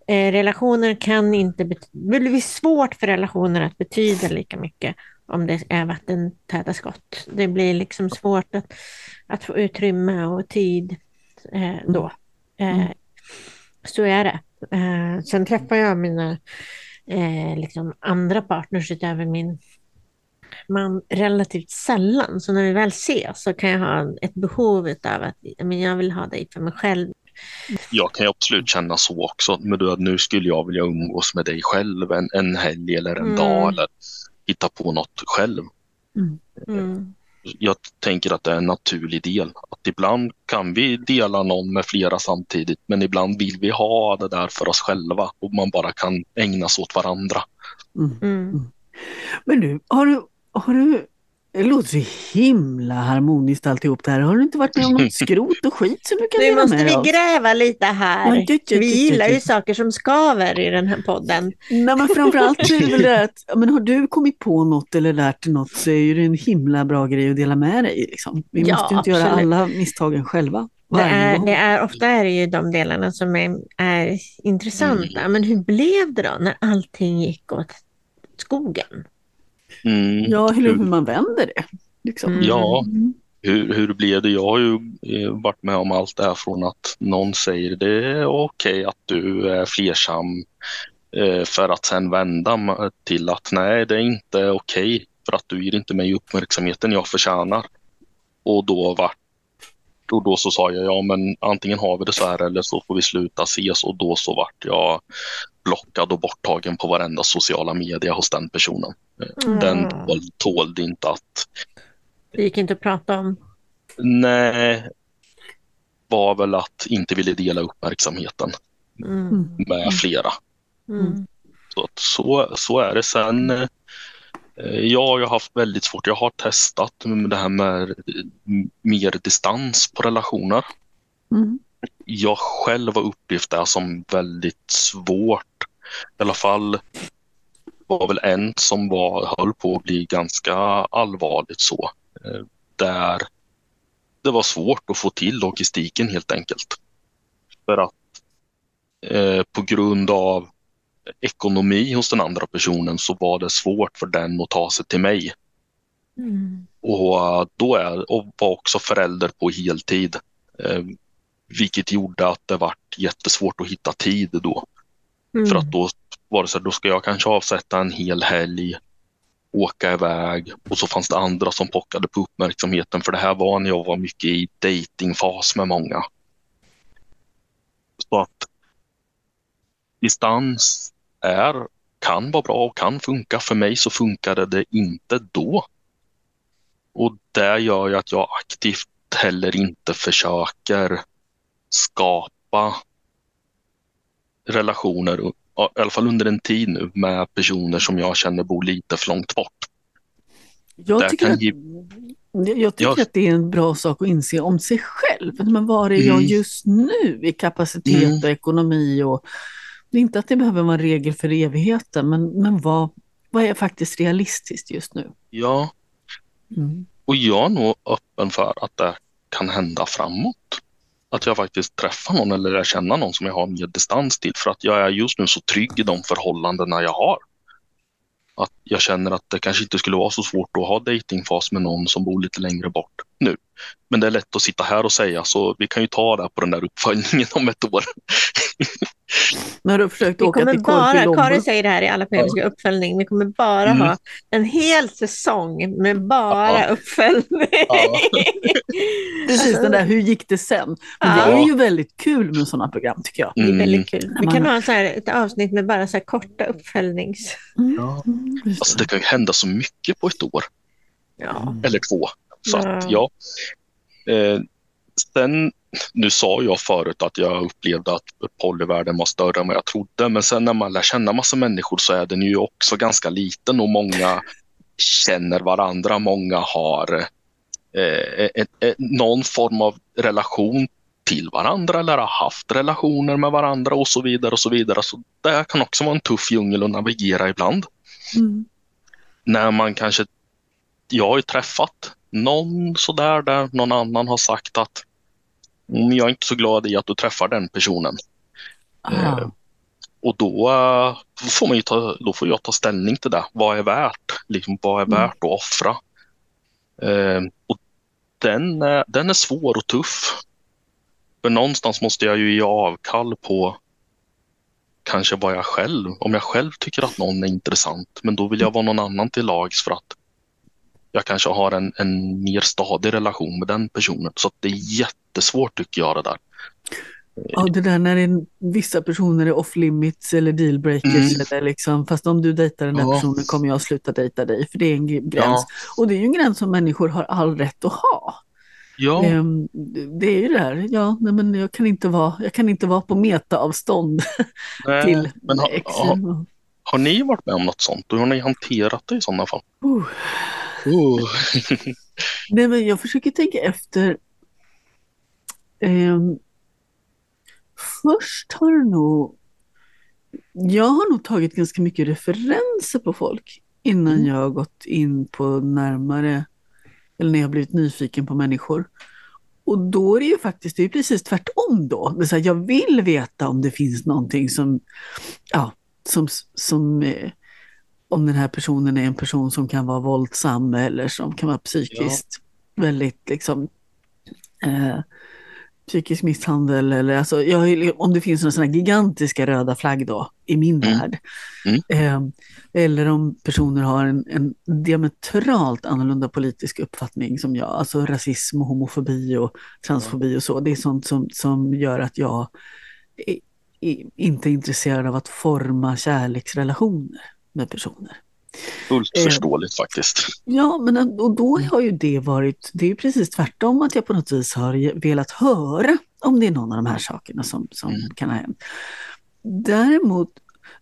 Speaker 2: eh, relationer kan inte, det blir svårt för relationer att betyda lika mycket om det är vattentäta skott. Det blir liksom svårt att, att få utrymme och tid eh, då. Eh,
Speaker 3: Mm.
Speaker 2: så är det. Eh, sen träffar jag mina eh, liksom andra partners utöver min man relativt sällan. Så när vi väl ses så kan jag ha ett behov av att men jag vill ha dig för mig själv.
Speaker 4: Jag kan ju absolut känna så också. Men du, nu skulle jag vilja umgås med dig själv en, en helg eller en
Speaker 2: Mm.
Speaker 4: dag eller hitta på något själv.
Speaker 2: Mm.
Speaker 4: jag tänker att det är en naturlig del. Att ibland kan vi dela någon med flera samtidigt, men ibland vill vi ha det där för oss själva och man bara kan ägna sig åt varandra.
Speaker 3: Mm.
Speaker 2: Mm.
Speaker 3: Men du, har du, har du, det låter så himla harmoniskt alltihop det här. Har du inte varit med om något skrot och skit som du kan
Speaker 2: Nu
Speaker 3: dela
Speaker 2: måste
Speaker 3: med dig
Speaker 2: vi
Speaker 3: av?
Speaker 2: gräva lite här. Vi gillar ju saker som skaver i den här podden.
Speaker 3: Nej men framförallt är det väl det att, men har du kommit på något eller lärt dig något så är det en himla bra grej att dela med dig. Liksom. Vi
Speaker 2: Ja,
Speaker 3: måste ju inte göra
Speaker 2: absolut.
Speaker 3: alla misstagen själva.
Speaker 2: Det är, det är, ofta är det ju de delarna som är, är intressanta. Men hur blev det då när allting gick åt skogen?
Speaker 4: Mm.
Speaker 3: Ja, eller hur man vänder det. Liksom.
Speaker 2: Mm.
Speaker 4: Ja.
Speaker 3: Mm.
Speaker 4: hur, hur blev det? Jag har ju eh, varit med om allt det här från att någon säger det är okej att du är flersam eh, för att sen vända till att nej, det är inte okej för att du ger inte mig uppmärksamheten jag förtjänar. Och då var och då så sa jag ja men antingen har vi det så här eller så får vi sluta ses och då så vart jag blockad och borttagen på varenda sociala media hos den personen. Den
Speaker 2: Mm.
Speaker 4: tål, tålde inte att
Speaker 2: Det gick inte att prata om.
Speaker 4: Nej, var väl att inte ville dela uppmärksamheten
Speaker 2: Mm.
Speaker 3: Mm.
Speaker 4: med flera.
Speaker 2: Mm.
Speaker 4: Så, att så, så är det. Sen, eh, ja, jag har haft väldigt svårt. Jag har testat med det här med eh, mer distans på relationer.
Speaker 3: Mm.
Speaker 4: Jag själv har upplevt det som väldigt svårt I alla fall var väl en som var, höll på att bli ganska allvarligt så. Eh, där det var svårt att få till logistiken helt enkelt. För att eh, på grund av ekonomi hos den andra personen så var det svårt för den att ta sig till mig.
Speaker 2: Mm.
Speaker 4: Och eh, då är, och var också förälder på heltid. Vilket gjorde att det var jättesvårt att hitta tid då.
Speaker 2: Mm.
Speaker 4: För att då var det så här, då ska jag kanske avsätta en hel helg, åka iväg och så fanns det andra som pockade på uppmärksamheten för det här var när jag var mycket i datingfas med många. Så att distans är, kan vara bra och kan funka. För mig så funkade det inte då. Och det gör ju att jag aktivt heller inte försöker skapa relationer, i alla fall under en tid nu, med personer som jag känner bor lite för långt bort.
Speaker 3: Jag tycker, att,
Speaker 4: ge-
Speaker 3: jag tycker
Speaker 4: Ja.
Speaker 3: att det är en bra sak att inse om sig själv. Men var är jag
Speaker 4: Mm.
Speaker 3: just nu i kapacitet
Speaker 4: Mm.
Speaker 3: och ekonomi? Och, det är inte att det behöver vara en regel för evigheten, men, men vad, vad är faktiskt realistiskt just nu?
Speaker 4: Ja,
Speaker 3: Mm.
Speaker 4: och jag är nog öppen för att det kan hända framåt. Att jag faktiskt träffar någon eller lär känna någon som jag har mer distans till för att jag är just nu så trygg i de förhållandena jag har. Att jag känner att det kanske inte skulle vara så svårt att ha datingfas med någon som bor lite längre bort nu. Men det är lätt att sitta här och säga så vi kan ju ta det på den där uppföljningen om ett år.
Speaker 3: När du försökt
Speaker 2: Vi
Speaker 3: åka
Speaker 2: kommer
Speaker 3: till
Speaker 2: bara. Karin säger det här i alla program, vi ska ha uppföljning. Vi kommer bara
Speaker 4: Mm.
Speaker 2: ha en hel säsong med bara
Speaker 4: Ja.
Speaker 2: uppföljning.
Speaker 4: Ja.
Speaker 3: Precis,
Speaker 2: Alltså,
Speaker 3: den där hur gick det sen? Men
Speaker 2: Ja.
Speaker 3: det är ju väldigt kul med sådana program tycker jag.
Speaker 2: Det är
Speaker 4: Mm.
Speaker 2: väldigt kul. Vi
Speaker 3: Man-
Speaker 2: kan ha så här, ett avsnitt med bara så här korta uppföljnings...
Speaker 4: Ja.
Speaker 3: Mm, just
Speaker 4: Alltså
Speaker 3: det.
Speaker 4: det kan ju hända så mycket på ett år.
Speaker 2: Ja.
Speaker 4: eller två. Så
Speaker 2: Ja.
Speaker 4: att ja. Eh, sen, nu sa jag förut att jag upplevde att polyvärlden var större än vad jag trodde. Men sen när man lär känna massa människor så är den ju också ganska liten och många känner varandra. Många har eh, ett, ett, någon form av relation till varandra eller har haft relationer med varandra och så vidare och så vidare. Så det kan också vara en tuff djungel att navigera ibland
Speaker 3: Mm.
Speaker 4: när man kanske, jag har ju träffat någon sådär där någon annan har sagt att mm, jag är inte så glad i att du träffar den personen.
Speaker 3: Ah.
Speaker 4: Och då, eh, får man ta, då får jag ta ställning till det. Vad är värt? Liksom, vad är
Speaker 3: Mm.
Speaker 4: värt att offra? Eh, och den, är- den är svår och tuff. För någonstans måste jag ju ge avkall på kanske vad jag själv, om jag själv tycker att någon är intressant, men då vill jag vara någon annan till lags för att jag kanske har en, en mer stadig relation med den personen. Så det är jättesvårt tycker jag det där.
Speaker 3: Ja, det där när det vissa personer är off limits eller dealbreakers.
Speaker 4: Mm.
Speaker 3: Eller liksom, fast om du dejtar den där
Speaker 4: Ja.
Speaker 3: personen kommer jag sluta dejta dig. För det är en gr- gräns.
Speaker 4: Ja.
Speaker 3: Och det är ju en gräns som människor har all rätt att ha.
Speaker 4: Ja,
Speaker 3: Ehm, det är ju det här, ja, nej, men jag kan inte vara, jag kan inte vara på metaavstånd till
Speaker 4: men har,
Speaker 3: ex.
Speaker 4: har, har ni varit med om något sånt? Hur har ni hanterat det i sådana fall?
Speaker 3: Uh.
Speaker 4: Oh.
Speaker 3: Nej, men jag försöker tänka efter. Ehm, först har det nog... Jag har nog tagit ganska mycket referenser på folk innan
Speaker 4: Mm.
Speaker 3: jag har gått in på närmare, eller när jag blivit nyfiken på människor. Och då är det ju faktiskt det är precis tvärtom då. Det är så här, jag vill veta om det finns någonting som, ja, som, som eh, om den här personen är en person som kan vara våldsam eller som kan vara psykiskt väldigt liksom eh, psykisk misshandel eller alltså, jag, om det finns några sådana gigantiska röda flagg då i min
Speaker 4: Mm.
Speaker 3: värld.
Speaker 4: Mm.
Speaker 3: Eh, eller om personer har en, en diametralt annorlunda politisk uppfattning som jag, alltså rasism och homofobi och transfobi och så. Det är sånt som, som gör att jag är, är inte är intresserad av att forma kärleksrelationer med personer.
Speaker 4: Fullt
Speaker 3: Eh.
Speaker 4: förståeligt faktiskt.
Speaker 3: Ja, men och då har ju det varit, det är ju precis tvärtom att jag på något vis har velat höra om det är någon av de här sakerna som, som
Speaker 4: Mm.
Speaker 3: kan ha hänt. Däremot,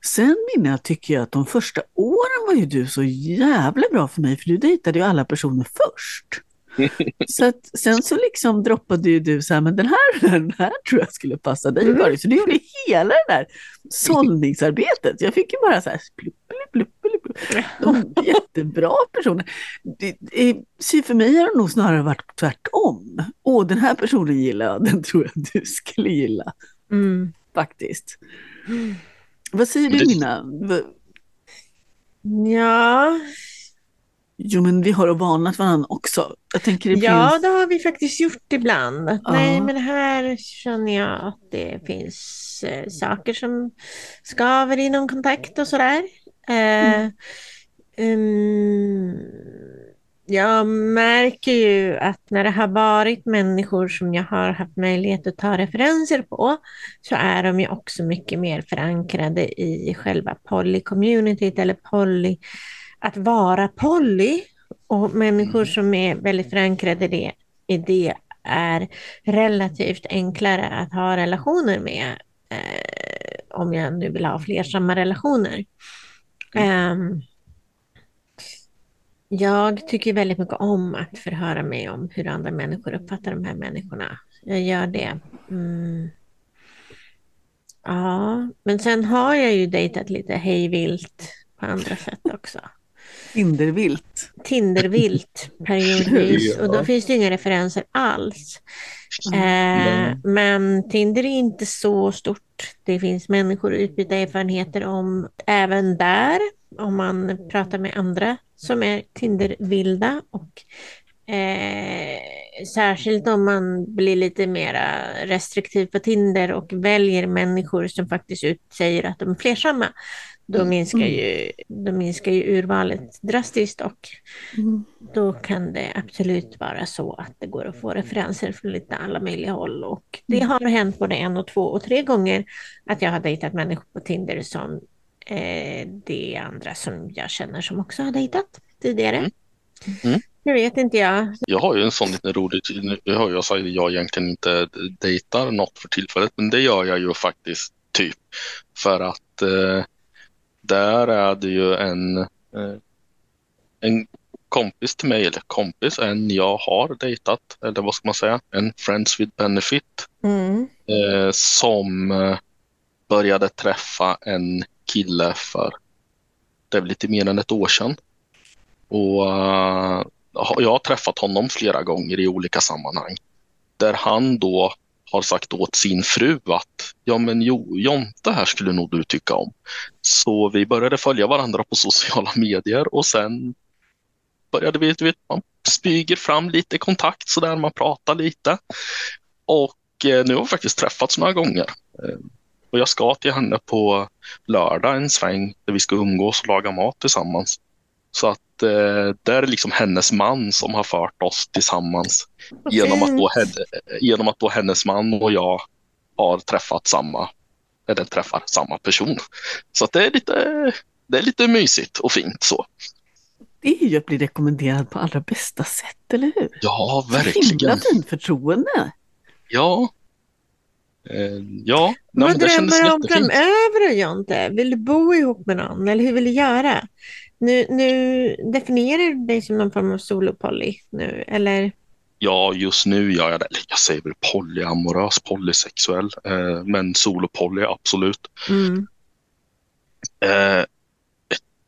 Speaker 3: sen minns jag tycker jag att de första åren var ju du så jävla bra för mig, för du dejtade ju alla personer först. Så att, sen så liksom droppade ju du så här, men den här, den här tror jag skulle passa dig
Speaker 2: Mm.
Speaker 3: Så du gjorde hela det där sållningsarbetet. Jag fick ju bara så här, plupp, plupp, plupp, plupp. De jättebra personer. Sy för mig har det nog snarare varit tvärtom. Åh, den här personen gillar jag, den tror jag du skulle gilla
Speaker 2: Mm.
Speaker 3: faktiskt. Vad säger du Nina?
Speaker 2: Ja,
Speaker 3: Jo, men vi har varnat varandra också. Jag tänker det
Speaker 2: ja,
Speaker 3: finns...
Speaker 2: det har vi faktiskt gjort ibland. Att,
Speaker 3: Ja.
Speaker 2: Nej, men här känner jag att det finns eh, saker som skaver i någon kontakt och sådär. Eh, mm, jag märker ju att när det har varit människor som jag har haft möjlighet att ta referenser på så är de ju också mycket mer förankrade i själva poly-communityt eller poly, att vara poly. Och människor som är väldigt förankrade i det, i det är relativt enklare att ha relationer med eh, om jag nu vill ha flersamma relationer. Ehm, jag tycker väldigt mycket om att förhöra mig om hur andra människor uppfattar de här människorna. Jag gör det. Mm. Ja, men sen har jag ju dejtat lite hejvilt på andra sätt också.
Speaker 3: Tindervilt.
Speaker 2: Tindervilt periodvis och då finns det inga referenser alls. Eh,
Speaker 4: Nej.
Speaker 2: men Tinder är inte så stort. Det finns människor att utbyta erfarenheter om även där, om man pratar med andra som är Tindervilda och eh, särskilt om man blir lite mera restriktiv på Tinder och väljer människor som faktiskt ut säger att de är flersamma. Då minskar, ju, då minskar ju urvalet drastiskt och
Speaker 3: Mm.
Speaker 2: då kan det absolut vara så att det går att få referenser från lite alla möjliga håll. Och det
Speaker 3: Mm.
Speaker 2: har hänt både en och två och tre gånger att jag har dejtat människor på Tinder som eh, det är andra som jag känner som också har dejtat tidigare.
Speaker 4: Mm. Mm.
Speaker 2: Nu vet inte jag.
Speaker 4: Jag har ju en sån liten rolig, nu har jag sagt att jag egentligen inte dejtar något för tillfället, men det gör jag ju faktiskt typ för att eh, där är det ju en, eh, en kompis till mig, eller kompis, en jag har dejtat, eller vad ska man säga, en Friends with Benefit
Speaker 2: Mm.
Speaker 4: eh, som eh, började träffa en kille för det är väl lite mer än ett år sedan. Och har- jag har träffat honom flera gånger i olika sammanhang. Där han då har sagt åt sin fru att ja men jo, Jonte här skulle nog du tycka om. Så vi började följa varandra på sociala medier och sen började vi, du vet, man spyger fram lite kontakt så där man pratar lite. Och eh, nu har vi faktiskt träffats några gånger. Eh, och jag ska till henne på lördag en sväng där vi ska umgås och laga mat tillsammans. Så att eh, det är liksom hennes man som har fört oss tillsammans
Speaker 2: Vad
Speaker 4: genom att, då, genom att då hennes man och jag har träffat samma, eller träffar samma person. Så att det är lite, det är lite mysigt och fint så.
Speaker 3: Det är ju att bli rekommenderad på allra bästa sätt, eller hur?
Speaker 4: Ja,
Speaker 3: Så Himla
Speaker 4: verkligen.
Speaker 3: fint förtroende.
Speaker 4: Ja. Eh, ja,
Speaker 2: Vad
Speaker 4: men det kändes
Speaker 2: drömmer du om framöver Jonte? Vill du bo ihop med någon eller hur vill du göra? Nu, nu definierar du dig som någon form av solopoly nu eller?
Speaker 4: Ja, just nu gör jag det. Jag säger väl polyamorös, polysexuell, eh, men solopoly absolut.
Speaker 2: Mm.
Speaker 4: Eh,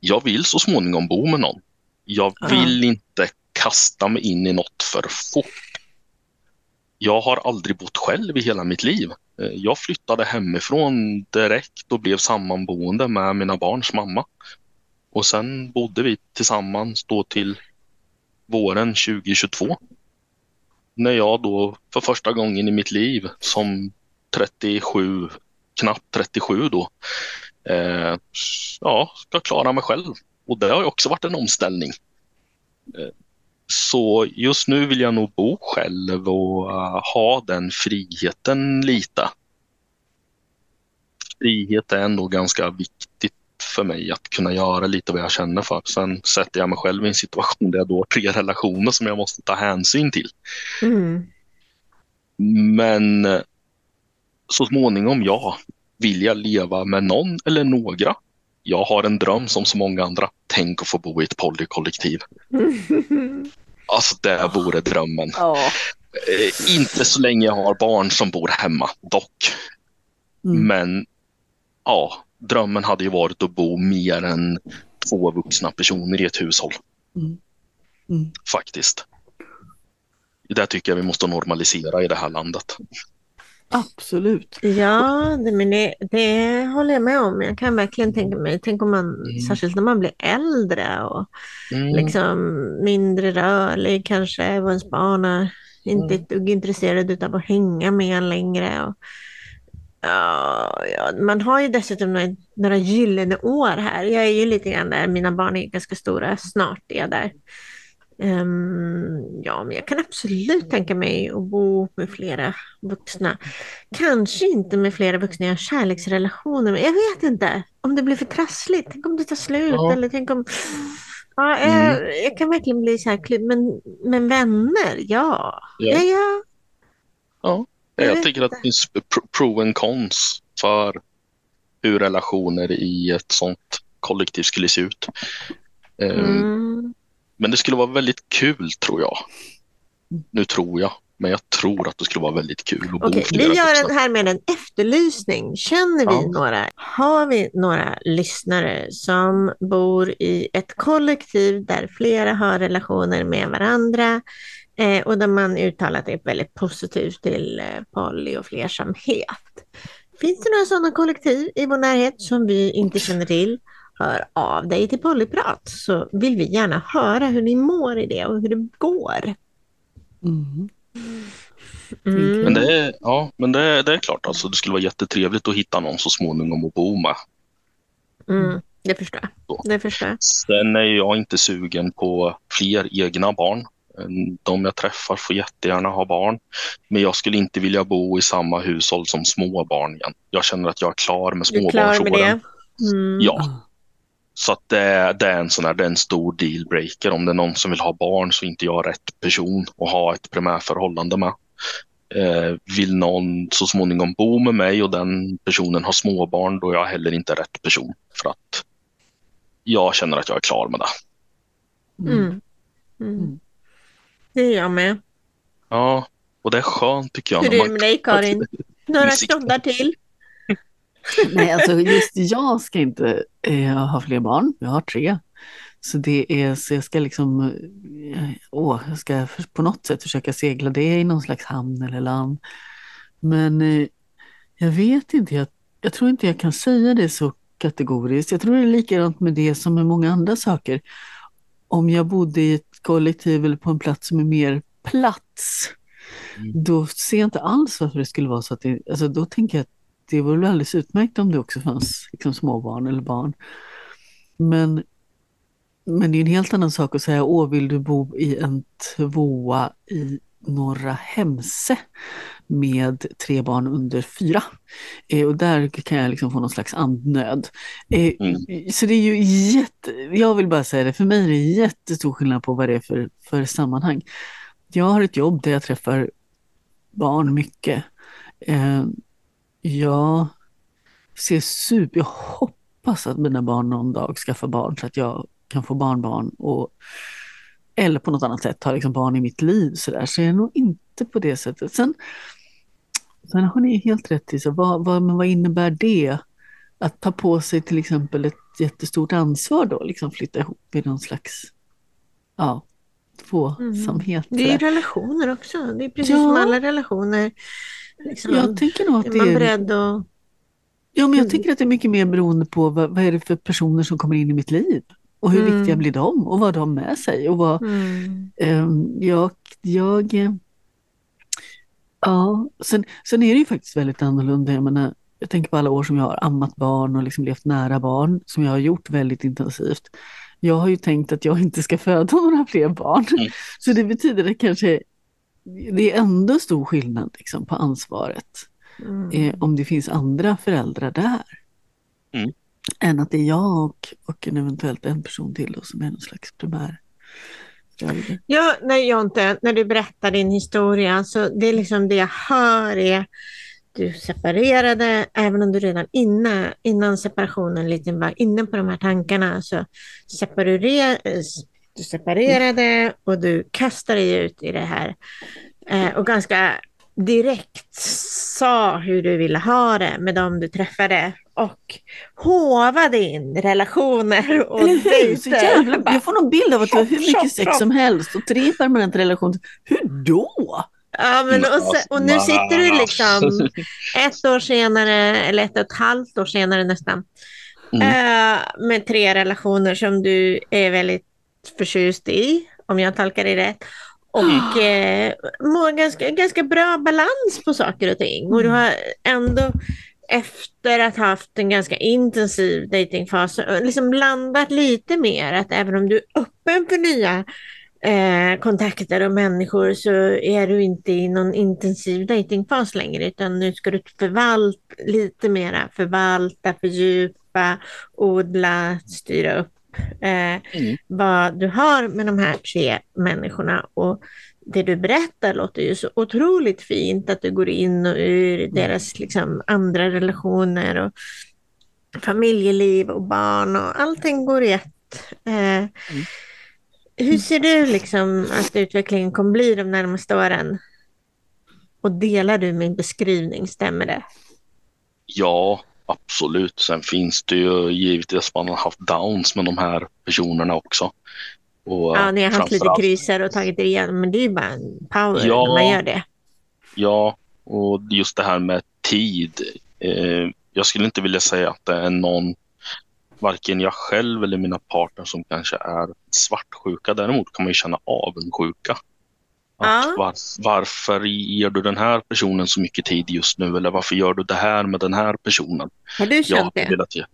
Speaker 4: jag vill så småningom bo med någon. Jag
Speaker 2: Ja.
Speaker 4: vill inte kasta mig in i något för fort. Jag har aldrig bott själv i hela mitt liv. Eh, Jag flyttade hemifrån direkt och blev sammanboende med mina barns mamma. Och sen bodde vi tillsammans då till våren 2022. När jag då för första gången i mitt liv som 37, knappt 37 då, eh, ja, ska klara mig själv. Och det har ju också varit en omställning. Eh, så just nu vill jag nog bo själv och eh, ha den friheten lite. Frihet är ändå ganska viktigt för mig att kunna göra lite vad jag känner för. Sen sätter jag mig själv i en situation där jag då har tre relationer som jag måste ta hänsyn till.
Speaker 2: Mm.
Speaker 4: Men eh, så småningom, ja. Vill jag leva med någon eller några? Jag har en dröm som så många andra. Tänk att få bo i ett polykollektiv. Alltså det vore drömmen. Eh, inte så länge jag har barn som bor hemma, dock.
Speaker 3: Mm.
Speaker 4: Men ja, drömmen hade ju varit att bo mer än två vuxna personer i ett hushåll.
Speaker 3: Mm. Mm.
Speaker 4: Faktiskt. Det tycker jag vi måste normalisera i det här landet.
Speaker 3: Absolut.
Speaker 2: Ja, det, men det, det håller jag med om. Jag kan verkligen tänka mig, tänk om man,
Speaker 4: Mm.
Speaker 2: särskilt när man blir äldre och
Speaker 4: Mm.
Speaker 2: liksom mindre rörlig kanske och ens barn är inte
Speaker 4: Mm.
Speaker 2: ett dugg intresserad av att hänga med en längre. Och, ja, man har ju dessutom några, några gyllene år här. Jag är ju lite grann där, mina barn är ganska stora, snart är jag där. Ehm, ja, men jag kan absolut tänka mig att bo med flera vuxna. Kanske inte med flera vuxna jag har kärleksrelationer med. Jag vet inte om det blir för trassligt. Tänk om det tar slut
Speaker 4: Ja.
Speaker 2: eller tänk om... Ja, jag,
Speaker 4: Mm.
Speaker 2: jag kan verkligen bli så här, men, men vänner, ja.
Speaker 4: Ja.
Speaker 2: Ja, ja.
Speaker 4: Ja.
Speaker 2: Jag
Speaker 4: tycker att det finns pro- and cons för hur relationer i ett sånt kollektiv skulle se ut. Ehm,
Speaker 2: Mm.
Speaker 4: Men det skulle vara väldigt kul tror jag. Nu tror jag, men jag tror att det skulle vara väldigt kul att bo
Speaker 2: Okej,
Speaker 4: flera
Speaker 2: vi gör en här med en efterlysning. Känner vi
Speaker 4: Ja.
Speaker 2: några, har vi några lyssnare som bor i ett kollektiv där flera har relationer med varandra eh, och där man uttalat är väldigt positivt till eh, poly och flersamhet? Finns det några sådana kollektiv i vår närhet som vi inte känner till? Hör av dig till Polyprat så vill vi gärna höra hur ni mår i det och hur det går.
Speaker 3: Mm.
Speaker 2: Mm.
Speaker 4: Men det är, ja, men det är, det är klart, alltså, det skulle vara jättetrevligt att hitta någon så småningom att bo med.
Speaker 2: Mm, det förstår jag. Det förstår jag.
Speaker 4: Sen är jag inte sugen på fler egna barn. De jag träffar får jättegärna ha barn. Men jag skulle inte vilja bo i samma hushåll som småbarn igen. Jag känner att jag är klar med
Speaker 2: är
Speaker 4: småbarnsåren.
Speaker 2: Mm.
Speaker 4: Ja, så att det, det är en sån här, det är en stor dealbreaker. Om det är någon som vill ha barn så är inte jag rätt person att ha ett primärförhållande med. Eh, vill någon så småningom bo med mig och den personen har småbarn, då är jag heller inte rätt person. För att jag känner att jag är klar med det.
Speaker 3: Mm.
Speaker 2: Mm. Det är jag med.
Speaker 4: Ja, och det är skönt tycker jag.
Speaker 2: Hur är det med dig Karin? Några knoddar till?
Speaker 3: Nej, alltså just jag ska inte eh, ha fler barn. Jag har tre. Så det är, så jag ska liksom, eh, åh, jag ska på något sätt försöka segla det i någon slags hamn eller land. Men eh, jag vet inte, jag, jag tror inte jag kan säga det så kategoriskt. Jag tror det är likadant med det som med många andra saker. Om jag bodde i ett kollektiv eller på en plats som är mer plats,
Speaker 4: Mm.
Speaker 3: då ser jag inte alls varför det skulle vara så att det, alltså då tänker jag att det vore väl alldeles utmärkt om det också fanns liksom, småbarn eller barn. Men, men det är en helt annan sak att säga, åh vill du bo i en tvåa i Norra Hemse med tre barn under fyra. Eh, och där kan jag liksom få någon slags andnöd. Eh,
Speaker 4: Mm.
Speaker 3: Så det är ju jätte, jag vill bara säga det, för mig är det jättestor skillnad på vad det är för, för sammanhang. Jag har ett jobb där jag träffar barn mycket. Eh, jag ser super, jag hoppas att mina barn någon dag skaffar barn så att jag kan få barnbarn och eller på något annat sätt ha liksom barn i mitt liv så där. Så jag är nog inte på det sättet. Sen, sen har ni helt rätt i, så vad, vad, men vad innebär det? Att ta på sig till exempel ett jättestort ansvar då, liksom flytta ihop i någon slags ja, tvåsamhet.
Speaker 2: Det är relationer också. Det är precis
Speaker 3: Ja.
Speaker 2: som alla relationer. Liksom,
Speaker 3: Jag tänker nog att
Speaker 2: är
Speaker 3: det är
Speaker 2: beredd att...
Speaker 3: Ja, men
Speaker 2: Mm.
Speaker 3: jag tänker att det är mycket mer beroende på vad, vad är det för personer som kommer in i mitt liv. Och hur
Speaker 2: Mm.
Speaker 3: viktiga blir de och vad de har med sig. Och vad,
Speaker 2: Mm.
Speaker 3: ehm, jag, jag, eh, ja, sen, sen är det ju faktiskt väldigt annorlunda. Jag, menar, jag tänker på alla år som jag har ammat barn och liksom levt nära barn, som jag har gjort väldigt intensivt. Jag har ju tänkt att jag inte ska föda några fler barn.
Speaker 4: Mm.
Speaker 3: Så det betyder att kanske det är ändå stor skillnad liksom, på ansvaret
Speaker 2: Mm.
Speaker 3: eh, om det finns andra föräldrar där.
Speaker 4: Mm.
Speaker 3: Än att det är jag och, och en eventuellt en person till då, som är någon slags primär.
Speaker 2: Ja, nej Jonte, när du berättar din historia, så det är liksom det jag hör är du separerade, även om du redan innan, innan separationen lite var inne på de här tankarna, så separerade du separerade och du kastade dig ut i det här. Eh, och ganska direkt sa hur du ville ha det med dem du träffade och håvade in relationer och
Speaker 3: Eller hur? Så
Speaker 2: dejter.
Speaker 3: jävla, jag får någon bild av att du har hur mycket sex som helst och tre permanenta relationer. Hur då?
Speaker 2: Ja, men och, sen, och nu sitter du liksom ett år senare, eller ett och ett halvt år senare nästan,
Speaker 4: Mm.
Speaker 2: eh, med tre relationer som du är väldigt förtjust i, om jag tolkar det rätt. Och eh, mår ganska, ganska bra balans på saker och ting. Och du har ändå efter att ha haft en ganska intensiv datingfas eh, liksom landat lite mer att även om du är öppen för nya eh, kontakter och människor så är du inte i någon intensiv datingfas längre utan nu ska du förvalta lite mera, förvalta, fördjupa, odla, styra upp eh,
Speaker 4: Mm.
Speaker 2: vad du har med de här tre människorna och det du berättar låter ju så otroligt fint att du går in och ur deras liksom, andra relationer och familjeliv och barn och allting går i ett. Eh, Hur ser du liksom att utvecklingen kommer bli de närmaste åren? Och delar du min beskrivning, stämmer det?
Speaker 4: Ja, absolut. Sen finns det ju givetvis man har haft downs med de här personerna också. Och,
Speaker 2: Ja, ni har haft lite kriser och tagit er igenom, men det är ju bara en power
Speaker 4: Ja.
Speaker 2: när man gör det.
Speaker 4: Ja, och just det här med tid. Eh, jag skulle inte vilja säga att det är någon, varken jag själv eller mina partner som kanske är svartsjuka. Däremot kan man ju känna avundsjuka.
Speaker 2: Ja.
Speaker 4: var, varför ger du den här personen så mycket tid just nu? Eller varför gör du det här med den här personen?
Speaker 2: Har du
Speaker 4: Jag
Speaker 2: känt
Speaker 4: har
Speaker 2: det?
Speaker 4: ge.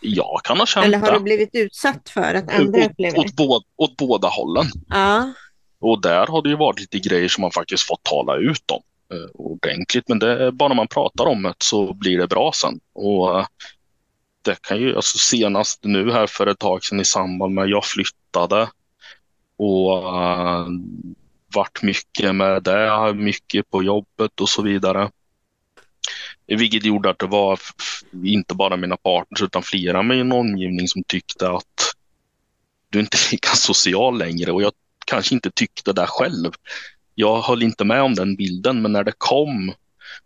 Speaker 4: Jag kan ha känt
Speaker 2: Eller har
Speaker 4: det.
Speaker 2: du blivit utsatt för att andra
Speaker 4: åt,
Speaker 2: upplever det?
Speaker 4: åt, båda, åt båda hållen.
Speaker 2: Ja,
Speaker 4: Och där har det ju varit lite grejer som man faktiskt fått tala ut om eh, ordentligt. Men det, bara man pratar om det så blir det bra sen. Och eh, det kan ju, alltså senast nu här för ett tag sedan i samband med jag flyttade och uh, varit mycket med det, mycket på jobbet och så vidare. Vilket gjorde att det var inte bara mina partners utan flera med min omgivning som tyckte att du är inte lika social längre och jag kanske inte tyckte det själv. Jag höll inte med om den bilden, men när det kom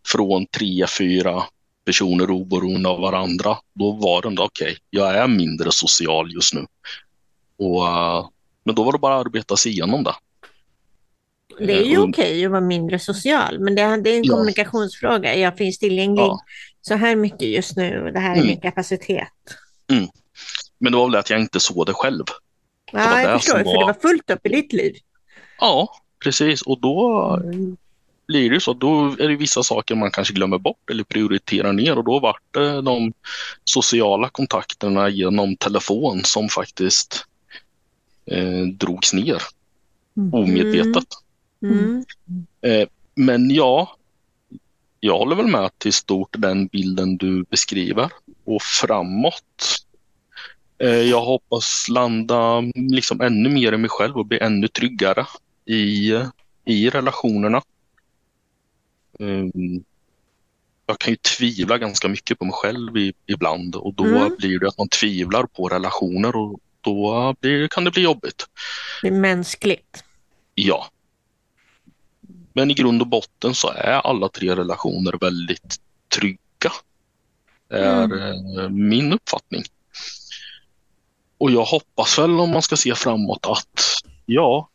Speaker 4: från tre, fyra personer oberoende av varandra, då var det ändå okej, jag är mindre social just nu. Och, eh, men då var det bara att arbeta sig igenom det
Speaker 2: det är ju
Speaker 4: Eh,
Speaker 2: okej att vara mindre social, men det, är en
Speaker 4: Ja.
Speaker 2: kommunikationsfråga. Jag finns tillgänglig
Speaker 4: Ja.
Speaker 2: så här mycket just nu och det här är
Speaker 4: Mm.
Speaker 2: min kapacitet.
Speaker 4: Men det var väl att jag inte såg det själv. var
Speaker 2: Ja,
Speaker 4: det
Speaker 2: jag förstår,
Speaker 4: som
Speaker 2: för det
Speaker 4: var-
Speaker 2: var fullt upp i ditt liv.
Speaker 4: Ja, precis. Och då blir det så. Då är det vissa saker man kanske glömmer bort eller prioriterar ner och då vart det de sociala kontakterna genom telefon som faktiskt eh, drogs ner omedvetet.
Speaker 2: Mm.
Speaker 4: Eh, men ja, jag håller väl med till stort den bilden du beskriver. Och framåt, eh, jag hoppas landa liksom ännu mer i mig själv och bli ännu tryggare i, i relationerna. Mm. Jag kan ju tvivla ganska mycket på mig själv i, ibland och då
Speaker 2: Mm.
Speaker 4: blir det att man tvivlar på relationer och då blir, kan det bli jobbigt.
Speaker 2: Det är mänskligt.
Speaker 4: Ja. Men i grund och botten så är alla tre relationer väldigt trygga. är eh, min uppfattning. Och jag hoppas väl om man ska se framåt att ja,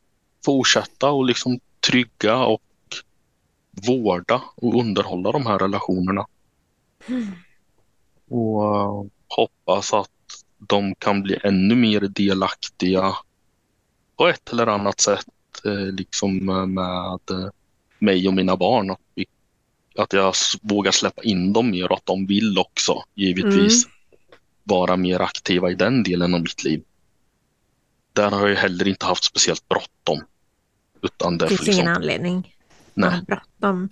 Speaker 4: fortsätta och liksom trygga och vårda och underhålla de här relationerna. Och eh, hoppas att de kan bli ännu mer delaktiga på ett eller annat sätt eh, liksom med mig och mina barn. Att, vi, att jag vågar släppa in dem mer och att de vill också givetvis vara mer aktiva i den delen av mitt liv. Där har jag heller inte haft speciellt bråttom. Utan det
Speaker 2: finns ingen
Speaker 4: liksom,
Speaker 2: anledning att
Speaker 4: nej.
Speaker 2: ha bråttom.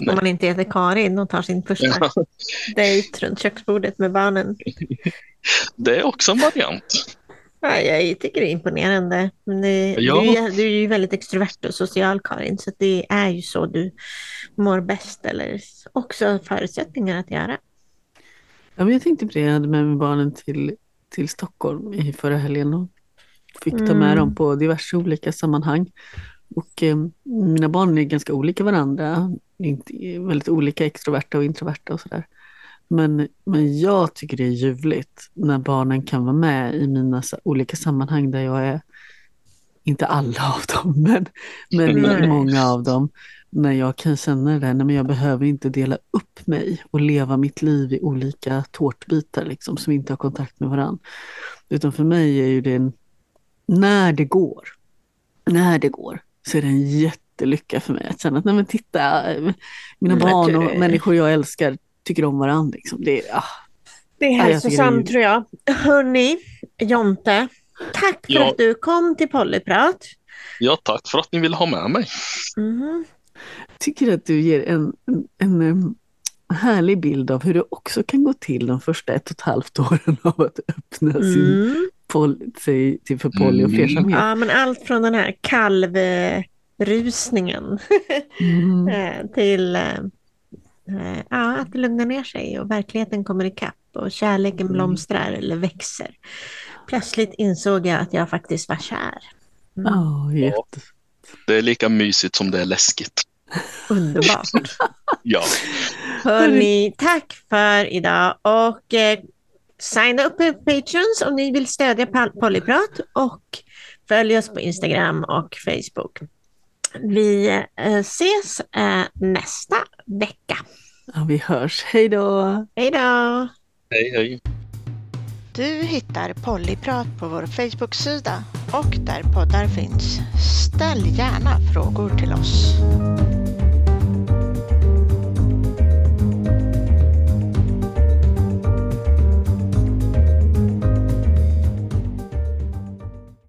Speaker 4: Nej.
Speaker 2: Om man inte heter Karin och tar sin första dejt runt köksbordet med barnen.
Speaker 4: Det är också en variant.
Speaker 2: Ja, jag tycker det är imponerande. Men det,
Speaker 4: Ja.
Speaker 2: du, är, du är ju väldigt extrovert och social Karin, så det är ju så du mår bäst eller också förutsättningar att göra.
Speaker 3: Ja, men jag tänkte på det, jag hade med mig barnen till, till Stockholm i förra helgen. Och fick ta med
Speaker 2: Mm.
Speaker 3: dem på diverse olika sammanhang. Och eh, mina barn är ganska olika varandra, inte, väldigt olika extroverta och introverta och sådär. Men, men jag tycker det är ljuvligt när barnen kan vara med i mina olika sammanhang där jag är, inte alla av dem, men, men i
Speaker 2: Nej.
Speaker 3: många av dem. När jag kan känna det där, men jag behöver inte dela upp mig och leva mitt liv i olika tårtbitar liksom, som inte har kontakt med varandra. Utan för mig är ju det när det går, när det går, så är det en jättelycka för mig att känna att nej men titta, eh, mina
Speaker 2: Men
Speaker 3: barn och människor jag älskar tycker om varandra. Liksom. Det, är- ah,
Speaker 2: Det är
Speaker 3: Ja, jag tycker det är
Speaker 2: hälsosamt tror jag. Hörni, Jonte, tack för
Speaker 4: Ja.
Speaker 2: att du kom till Pollyprat.
Speaker 4: Ja, tack för att ni vill ha med mig.
Speaker 2: Mhm.
Speaker 3: tycker att du ger en, en, en härlig bild av hur det också kan gå till de första ett och ett halvt åren av att öppna sin
Speaker 2: Mm.
Speaker 3: pol, sig till för poly och
Speaker 4: Mm.
Speaker 3: flersamhet.
Speaker 2: Ja, men allt från den här kalvrusningen
Speaker 3: Mm.
Speaker 2: eh, till eh, ja, att det lugnar ner sig och verkligheten kommer ikapp och kärleken
Speaker 3: Mm.
Speaker 2: blomstrar eller växer. Plötsligt insåg jag att jag faktiskt var kär.
Speaker 3: Ja, jätte.
Speaker 4: Det är lika mysigt som det är läskigt.
Speaker 2: Underbart.
Speaker 4: Ja,
Speaker 2: Hörni, tack för idag och eh, signa upp på Patreons om ni vill stödja Polyprat och följ oss på Instagram och Facebook. Vi eh, ses eh, nästa vecka.
Speaker 3: Ja, vi hörs. Hej då!
Speaker 2: Hej då!
Speaker 4: hej hej.
Speaker 2: Du hittar Pollyprat på vår Facebook-sida och där poddar finns. Ställ gärna frågor till oss.